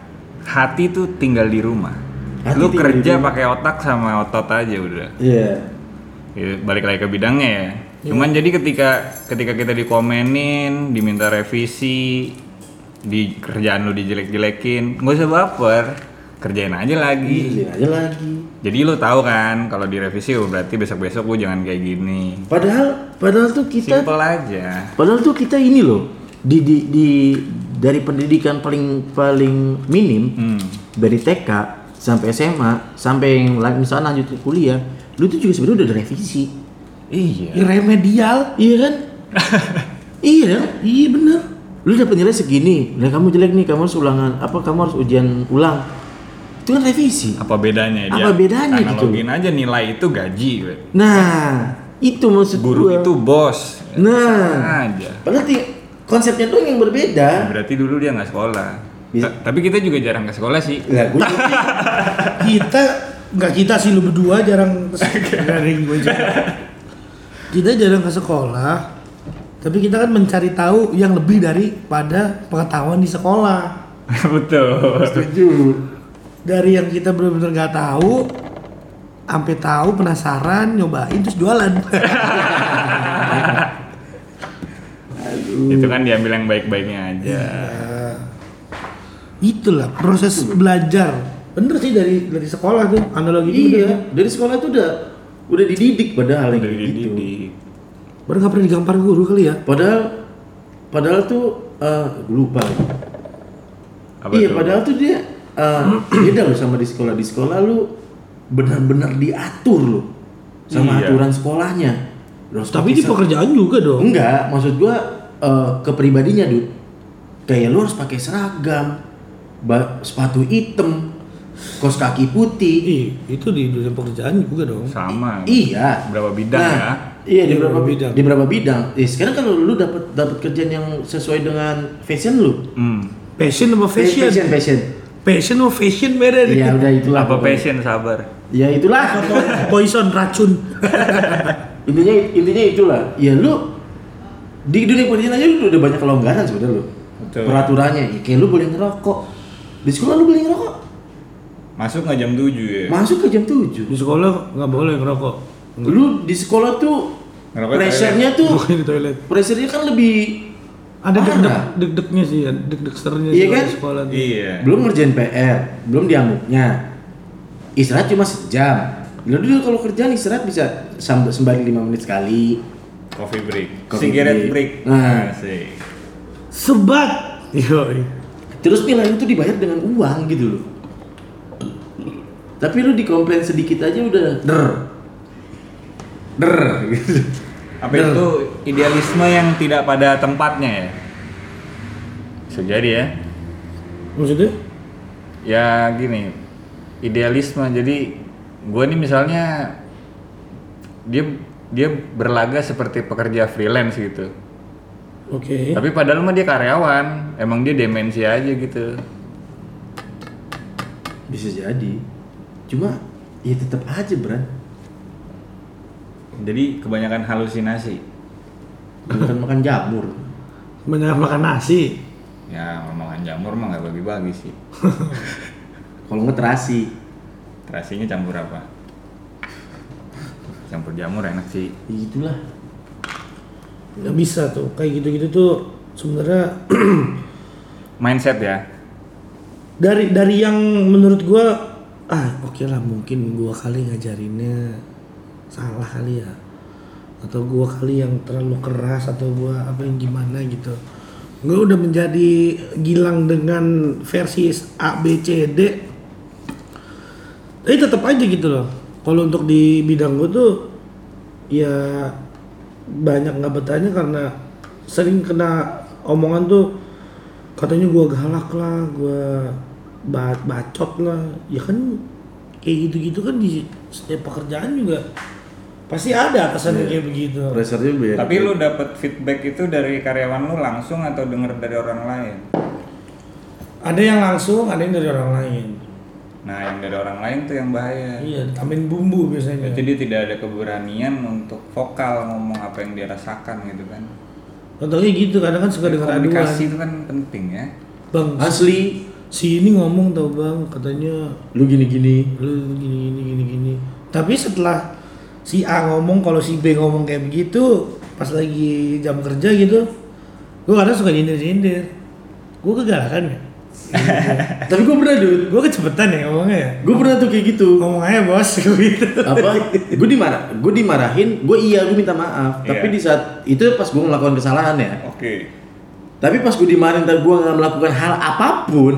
hati tuh tinggal di rumah. Hati Lu kerja pakai otak sama otot aja udah. Iya. Ya, balik lagi ke bidangnya ya. Cuman jadi ketika ketika kita dikomenin, diminta revisi, di kerjaan lu dijelek-jelekin, nggak usah baper, kerjain aja lagi. Iya aja lagi. Jadi lu tahu kan kalau direvisi oh berarti besok-besok lu jangan kayak gini. Padahal, padahal tuh kita, Simple aja. padahal tuh kita ini loh di di, di dari pendidikan paling paling minim Hmm. dari TK sampai SMA sampai yang misalnya lanjut ke kuliah, lu tuh juga sebenarnya udah ada revisi. Iya. Ya, remedial. Iya kan? *laughs* iya kan? Iya bener. Lu dapet nilai segini, nah kamu jelek nih, kamu harus ulangan, apa kamu harus ujian ulang. Itu kan revisi. Apa bedanya dia? Apa bedanya gitu? Analogin aja nilai itu gaji. Nah, itu maksud Guru gua. itu bos. Nah, Sama aja. padahal ti- konsepnya doang yang berbeda. Berarti dulu dia nggak sekolah. Tapi kita juga jarang ke sekolah sih. Lah, gua *laughs* Kita nggak kita sih lu berdua jarang *laughs* garing gue juga. Kita jarang ke sekolah. Tapi kita kan mencari tahu yang lebih daripada pengetahuan di sekolah. *laughs* Betul. setuju. Dari yang kita benar-benar nggak tahu, sampai tahu penasaran nyobain terus jualan. Itu kan diambil yang baik-baiknya aja. Itulah proses belajar. Bener sih dari dari sekolah tuh analogi itu Iya, dari sekolah tuh udah udah dididik padahal kayak gitu. dididik. Baru nggak pernah digampar guru kali ya? Padahal padahal tuh eh gua lupa. Apa iya, tuh? padahal tuh dia eh, *clears throat* beda loh sama di sekolah. Di sekolah lu benar-benar diatur loh sama Iya. aturan sekolahnya. Harus Tapi di pekerjaan juga dong. Enggak, maksud gua eh, kepribadinya, Dut. Kayak lu harus pakai seragam, sepatu hitam, kos kaki putih. Ih, itu di dunia pekerjaan juga dong. Sama. Iya. Berapa bidang Nah, ya? Iya di Di beberapa bidang. Di beberapa bidang. Eh, sekarang kalau lu dapat dapat kerjaan yang sesuai dengan fashion lu. Hmm. Passion sama fashion. Fashion, fashion. Passion sama fashion beda. Iya udah itulah. Apa pokoknya. passion sabar? Ya itulah. Poison racun. *laughs* intinya intinya itulah. Ya lu di dunia pendidikan aja lu udah banyak kelonggaran sebenarnya lu. Betul. Peraturannya, ya, kayak lu boleh ngerokok. Di sekolah lu boleh ngerokok. Masuk nggak jam 7 ya? Masuk ke jam 7. Di sekolah nggak boleh ngerokok. Lu di sekolah tuh Ngerokok pressure-nya tuh di toilet. pressure-nya kan lebih Ada deg-deg deg-degnya sih ya, deg-degsternya Iya sih kan? di sekolah tuh. Iya. belum ngerjain PR, belum diamuknya. Istirahat cuma sejam. Lu dulu kalau kerjaan istirahat bisa sambil sembari 5 menit sekali. Coffee break. Coffee Cigarette break. break. Nah. sih. Sebat. Yoi. Terus nilai itu dibayar dengan uang gitu loh. Tapi lu dikomplain sedikit aja udah der. Der gitu. Apa itu idealisme yang tidak pada tempatnya ya? Bisa jadi ya. Maksudnya? Ya gini, idealisme. Jadi gue nih misalnya dia dia berlaga seperti pekerja freelance gitu. Oke. Tapi padahal mah dia karyawan, emang dia demensi aja gitu. Bisa jadi. Cuma ya tetap aja, Bran. Jadi kebanyakan halusinasi. Bukan makan jamur. Banyak makan nasi. Ya makan jamur mah nggak bagi-bagi sih. *laughs* Kalau nggak terasi. Terasinya campur apa? Campur jamur enak sih. Ya Itulah. Nggak bisa tuh. Kayak gitu-gitu tuh sebenarnya *clears throat* Mindset ya. dari dari yang menurut gua ah oke lah mungkin gua kali ngajarinnya salah kali ya atau gua kali yang terlalu keras atau gua apa yang gimana gitu gua udah menjadi gilang dengan versi A B C D tapi tetap aja gitu loh kalau untuk di bidang gua tuh ya banyak nggak betahnya karena sering kena omongan tuh katanya gua galak lah gua ba- bacot lah ya kan kayak gitu-gitu kan di setiap pekerjaan juga pasti ada atasan yang kayak begitu. Pressure-nya beda. Tapi lu dapat feedback itu dari karyawan lu langsung atau denger dari orang lain? Ada yang langsung, ada yang dari orang lain. Nah, yang dari orang lain tuh yang bahaya. Iya, tambahin bumbu biasanya. Jadi tidak ada keberanian untuk vokal ngomong apa yang dia rasakan gitu kan. Contohnya gitu, kadang kan suka dengar aduan. Komunikasi itu kan penting ya. Bang, Asli, si ini ngomong tau bang, katanya lu gini-gini. lu gini gini gini gini. Tapi setelah si A ngomong, kalau si B ngomong kayak begitu, pas lagi jam kerja gitu, gue kadang suka nyindir-nyindir. Gue kegalakan ya. Tapi gue pernah dude, Gue kecepetan ya ngomongnya ya. gue pernah tuh kayak gitu. Ngomong aja bos *laughs* gitu. apa gue dimarah gue dimarahin gue iya gue minta maaf tapi Iya. di saat itu pas gue melakukan kesalahan ya Oke. tapi pas gue dimarahin tapi gue nggak melakukan hal apa pun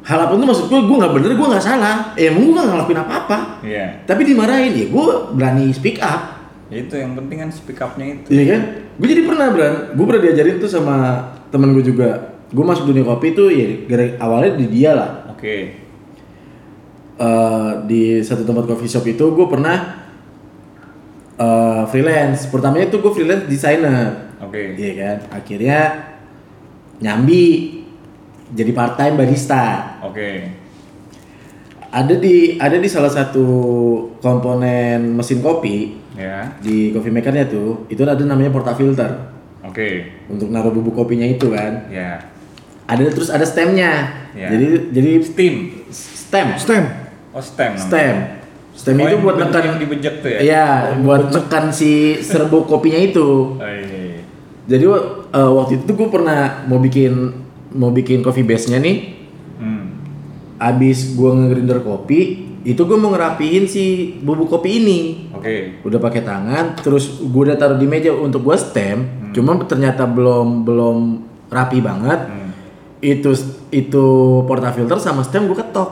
hal apa pun tuh maksud gue gue nggak bener gue nggak salah eh, emang gue nggak ngelakuin apa-apa Iya. tapi dimarahin ya gue berani speak up Ya itu yang penting kan speak up-nya itu. Iya kan? Gue jadi pernah Bran, gue pernah diajarin tuh sama temen gue juga. Gue masuk dunia kopi tuh ya gara awalnya di dia lah. Oke. Eh, di satu tempat coffee shop itu gue pernah eh, freelance. Pertamanya tuh gue freelance designer. Oke. Iya kan? Akhirnya nyambi jadi part time barista. Oke. Ada di ada di salah satu komponen mesin kopi Ya. di coffee makernya tuh itu ada namanya portafilter Oke. untuk naruh bubuk kopinya itu kan. Ya. Ada terus ada stemnya. Ya. Jadi jadi Steam. stem. Stem. Oh, stem. namanya. Stem. Stem Oh, itu buat nekan yang dibejek tuh ya? Iya, buat nekan si serbuk kopinya itu. Oh, iya, iya. Jadi uh, waktu itu gue pernah mau bikin mau bikin coffee base-nya nih. Hmm. Abis gue ngegrinder kopi, itu gue mau ngerapihin si bubuk kopi ini. Oke. Udah pakai tangan, terus gue udah taruh di meja untuk gue stem. Cuma ternyata belum belum rapi banget. Hmm. Itu itu portafilter sama stem gue ketok.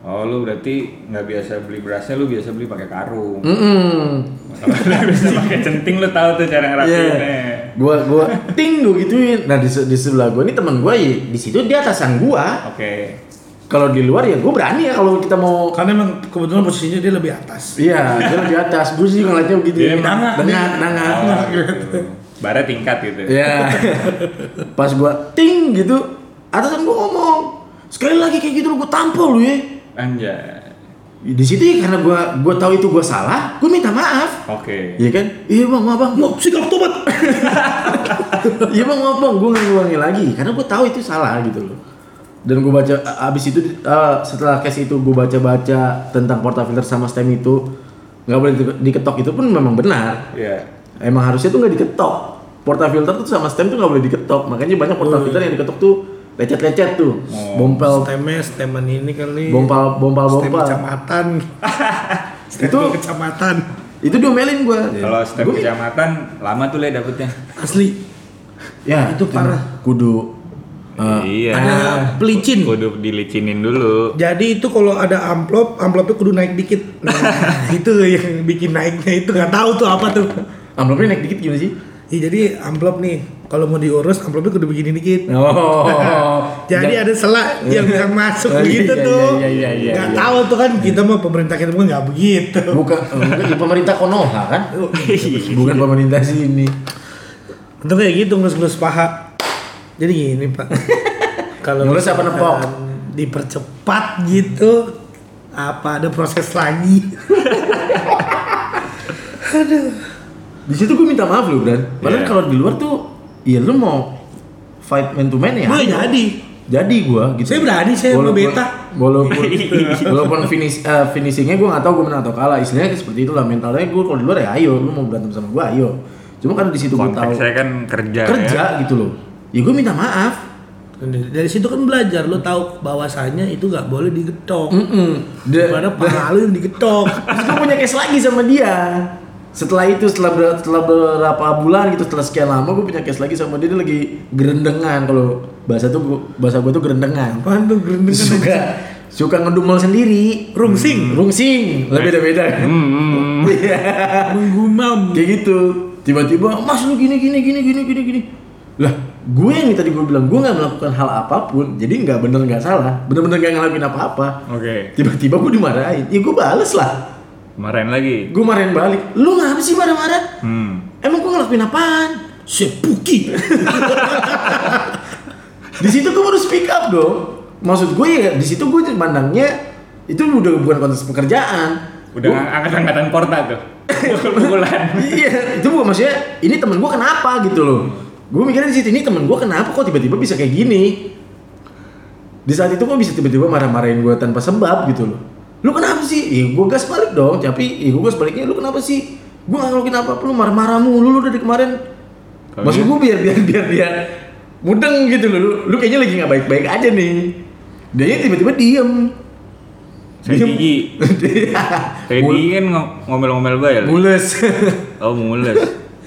Oh, lu berarti nggak biasa beli berasnya, lu biasa beli pakai karung. Mm lu *laughs* bisa pakai centing lu tahu tuh cara ngerapiinnya. Gua gua ting gua gituin. Nah di, se- di sebelah gua ini teman gua ya di situ dia atasan gua. Oke. Kalau di luar ya gua berani ya kalau kita mau Karena emang kebetulan posisinya dia lebih atas. Iya, dia lebih atas. Gue sih ngeliatnya begitu. Dia emang- Dengak, dengak. Oh, gitu. Bara tingkat gitu. Iya. Pas gua ting gitu, atasan gua ngomong, sekali lagi kayak gitu lu gua tampol lu ya. Anjay. Di situ ya karena gua gua tahu itu gua salah, gua minta maaf. Oke. Iya kan? Iya bang, maaf bang. Mau sikap tobat. *laughs* Iya bang, maaf bang, gue nggak ngulangi lagi karena gue tahu itu salah gitu loh. Dan gue baca abis itu eh, setelah case itu gue baca-baca tentang portafilter sama stem itu nggak boleh di- diketok itu pun memang benar. Iya. Emang harusnya tuh nggak diketok. Portafilter tuh sama stem tuh nggak boleh diketok. Makanya banyak portafilter yang diketok tuh lecet-lecet tuh, Oh. bompel, Stemnya steman ini kali. bompal, bompal, Stem bompal. kecamatan. *laughs* Stem Itu- kecamatan. Itu diomelin gue. Kalau step kecamatan lama tuh le dapetnya. Asli. Ya Itu parah. Kudu. eh, iya. Ada pelicin. Kudu dilicinin dulu. Jadi itu kalau ada amplop, amplopnya kudu naik dikit. Nah, *laughs* itu yang bikin naiknya itu nggak tahu tuh apa tuh. amplopnya naik dikit gimana sih? Ya, jadi amplop nih, kalau mau diurus amplopnya kudu begini dikit. Oh. *laughs* Jadi ada selak yang bisa masuk Oh, *laughs* iya, gitu iya, tuh. iya, iya, iya, Nggak iya. tahu tuh kan kita mah pemerintah kita mah nggak begitu. Bukan, bukan ya, pemerintah Konoha kan? *laughs* Bukan pemerintah sini. Untuk kayak gitu ngelus-ngelus paha. Jadi gini pak. Kalau Ngelus apa nepok? Dipercepat gitu. Apa ada proses lagi? Aduh. Di situ gue minta maaf lu, Bran. Padahal Iya. kalau di luar tuh, ya lu mau fight man to man ya. Gue jadi. Jadi gua gitu. Saya berani, saya mau beta. Walaupun *laughs* walaupun finish eh, finishingnya gue nggak tahu gue menang atau kalah. Istilahnya seperti itulah mentalnya gue kalau di luar ya ayo, lu mau berantem sama gue ayo. Cuma kan di situ gue tahu saya kan kerja. kerja Ya. gitu loh. Ya gue minta maaf. Dari situ kan belajar, lo tahu bahwasannya itu nggak boleh digetok. Da- Daripada paha lu yang digetok. *laughs* Terus gue punya case lagi sama dia. Setelah itu setelah ber- setelah beberapa bulan gitu setelah sekian lama gue punya case lagi sama dia dia lagi gerendengan kalau bahasa tuh gua- bahasa gue tuh gerendengan. Apaan tuh gerendengan? Suka suka ngedumel sendiri. Rungsing. Rungsing. Lah beda-beda kan. Hmm, hmm, hmm. *laughs* Iya. Menggumam. Kayak gitu. Tiba-tiba, "Mas lu gini gini gini gini gini gini." lah gue yang tadi gue bilang gue nggak melakukan hal apa pun jadi nggak bener nggak salah bener-bener nggak ngelakuin apa-apa Oke. tiba-tiba gue dimarahin ya gue bales lah Marahin lagi. gue marahin balik lu ngapa sih marah-marah Hmm. emang gue ngelakuin apaan Sepuki. *laughs* di situ gue baru speak up dong maksud gue ya di situ gue mandangnya itu udah bukan konteks pekerjaan Udah angkat-angkatan porta tuh. *laughs* Pukul-pukulan. iya itu bukan maksudnya ini temen gue kenapa gitu loh gue mikirnya di situ ini temen gue kenapa kok tiba-tiba bisa kayak gini di saat itu kok bisa tiba-tiba marah-marahin gue tanpa sebab gitu loh lu kenapa sih iya gue gas balik dong tapi iya gue gas baliknya lu kenapa sih gue gak ngelakuin apa-apa lu marah-marah mulu lu dari kemarin maksud dia- gue biar biar biar dia mudeng gitu loh lu, lu kayaknya lagi nggak baik-baik aja nih dia tiba-tiba diem Saya gigi. *laughs* Kayak Mul- gigi kan ngo- ngomel-ngomel bayar. mules *laughs* Oh mules.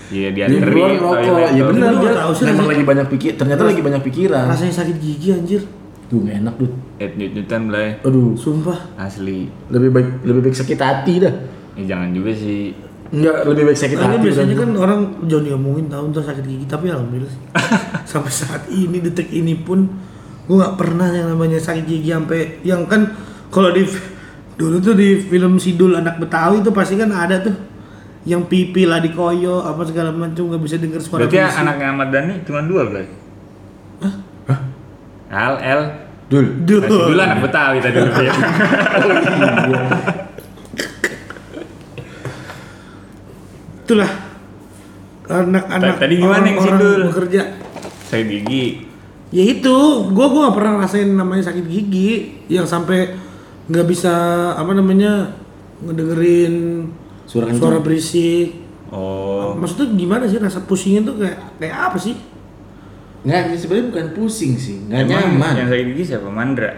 Iya Dia dianterin. keluar rokok, toilet, ya toilet. benar dia tahu sih memang rasanya- lagi banyak pikir, ternyata lagi banyak pikiran. Rasanya sakit gigi anjir. Tuh gak enak tuh. Eh nyut-nyutan belai. Aduh, Sumpah. Asli. lebih baik lebih baik sakit hati dah. Eh jangan juga sih. Enggak, lebih baik sakit Karena hati. biasanya kan orang jangan diomongin tahu ntar sakit gigi tapi alhamdulillah sih. *laughs* sampai saat ini detik ini pun gue nggak pernah yang namanya sakit gigi sampai yang kan kalau di dulu tuh di film Sidul anak Betawi itu pasti kan ada tuh yang pipi lah dikoyo apa segala macam nggak bisa dengar suara Berarti berisik. anaknya Ahmad Dhani cuma dua belai. Al L. Dul. Duh. Masih dulu anak Betawi tadi lu ya. itulah anak-anak Tadi gimana yang orang-orang Sidul? bekerja Saya gigi. ya itu gue gua nggak pernah rasain namanya sakit gigi yang sampai nggak bisa apa namanya ngedengerin Suara suara berisik Oh. maksudnya gimana sih rasa pusingnya tuh kayak kayak apa sih Enggak, sebenarnya bukan pusing sih, enggak Emang nyaman. Yang sakit gigi siapa? Mandra.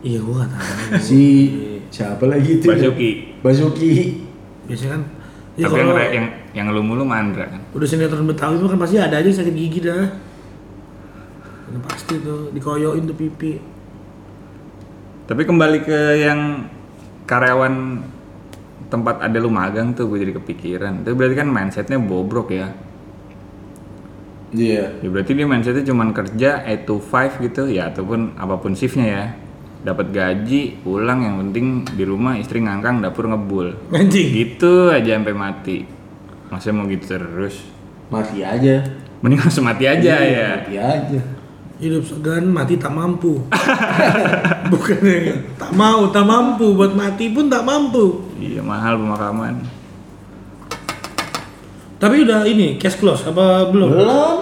iya gue nggak tahu *laughs* Si siapa lagi itu? Basuki. Basuki. biasanya kan ya Tapi yang, kalau re- yang yang lu mulu Mandra kan. udah sinetron betawi mah kan pasti ada aja yang sakit gigi dah Udah pasti tuh dikoyoin tuh pipi Tapi kembali ke yang karyawan tempat ada lu magang tuh gue jadi kepikiran. Itu berarti kan mindsetnya bobrok ya. Iya. Ya berarti dia mindsetnya cuman kerja 8 to 5 gitu ya ataupun apa pun shiftnya ya. Dapat gaji, pulang yang penting di rumah istri ngangkang dapur ngebul. anjing Gitu aja sampai mati. Masa mau gitu terus? Mati aja. Mending langsung mati aja Iya, ya. Mati aja. hidup segan mati tak mampu *laughs* bukan yang tak mau tak mampu buat mati pun tak mampu Iya mahal pemakaman. Tapi udah ini cash close apa belum Belum.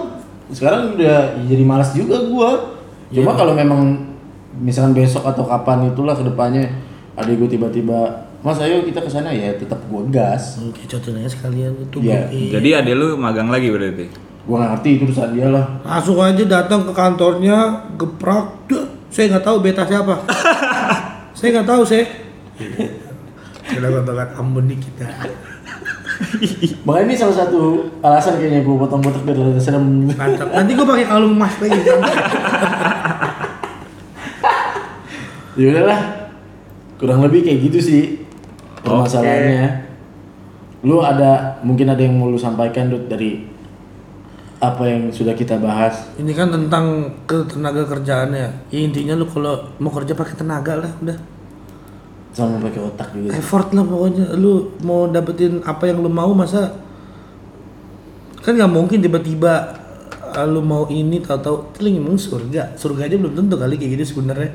Sekarang udah jadi malas juga gua. Cuma kalau memang misalkan besok atau kapan itulah ke depannya ada gue tiba-tiba Mas ayo kita ke sana ya tetap gua gas. Oke, cocokin aja sekalian itu Iya. booking. Jadi ada lu magang lagi berarti. Gua ngerti itu urusan dia lah. langsung aja datang ke kantornya geprak Duh, saya nggak tahu beta siapa *laughs* saya nggak tahu saya kita bakat Ambon nih kita *laughs* Makanya ini salah satu alasan kayaknya gua potong botak biar rada serem. mantap nanti gue pakai kalung emas lagi *laughs* ya udahlah. Kurang lebih kayak gitu sih permasalahannya. Lu ada mungkin ada yang mau lu sampaikan Dut dari apa yang sudah kita bahas. ini kan tentang ketenaga kerjaannya ya intinya lu kalau mau kerja pakai tenaga lah udah sama pakai otak juga effort lah pokoknya lu mau dapetin apa yang lu mau masa kan nggak mungkin tiba-tiba ah, lu mau ini tahu-tahu lu mau surga surga aja belum tentu kali kayak gitu sebenarnya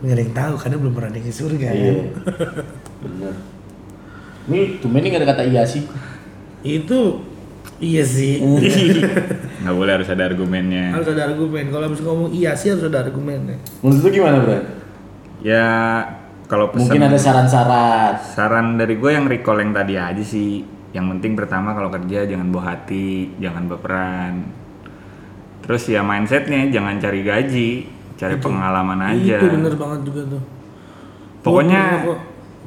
nggak ada yang tahu karena belum pernah ke surga Iya. kan? *laughs* Bener. Ini tumben ini gak ada kata iya sih. itu iya sih *laughs* Nggak boleh harus ada argumennya. harus ada argumen kalau habis ngomong iya sih harus ada argumennya Menurut lu gimana, Bro? Ya kalau pesan Mungkin ada saran-saran. saran dari gue yang recall yang tadi aja sih. Yang penting pertama kalau kerja jangan bawa hati, jangan baperan. Terus ya mindsetnya jangan cari gaji, cari pengalaman aja. itu bener banget juga tuh Pokoknya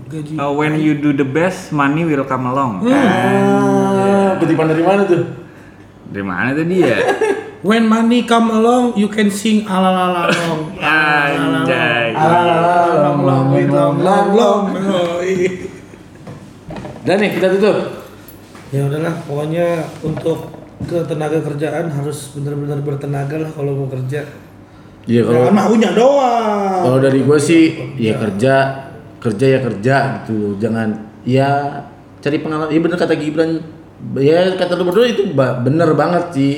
gaji uh, when you do the best, money will come along. Hmm. Ah, kutipan dari mana tuh? Dari mana tadi ya? *laughs* When money come along, you can sing alalalalong. Anjay. Long, long, long, long, long. Iya. Dan nih kita tutup. Ya udahlah, pokoknya untuk ketenaga kerjaan harus benar-benar bertenaga lah kalau mau kerja. Iya kalau Jangan maunya doang. kalau dari gue sih ya kerja kerja ya kerja gitu jangan ya cari pengalaman iya bener kata Gibran ya kata lu berdua itu bener banget sih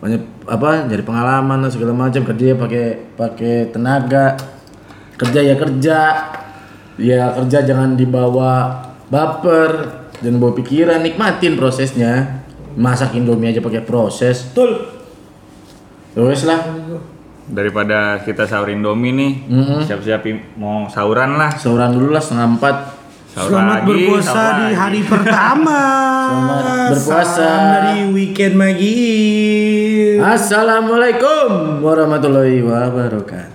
banyak apa jadi pengalaman segala macam kerja ya pakai pakai tenaga kerja ya kerja ya kerja jangan dibawa baper jangan bawa pikiran nikmatin prosesnya masak indomie aja pakai proses Betul. Ya wes lah Daripada kita sahur Indomie nih, Mm-mm. siap-siap mau sahuran lah. sauran dulu lah setengah empat Sahur Selamat lagi, berpuasa sahur di lagi. hari pertama. *laughs* Selamat berpuasa. Salam dari weekend Maggie. Assalamualaikum warahmatullahi wabarakatuh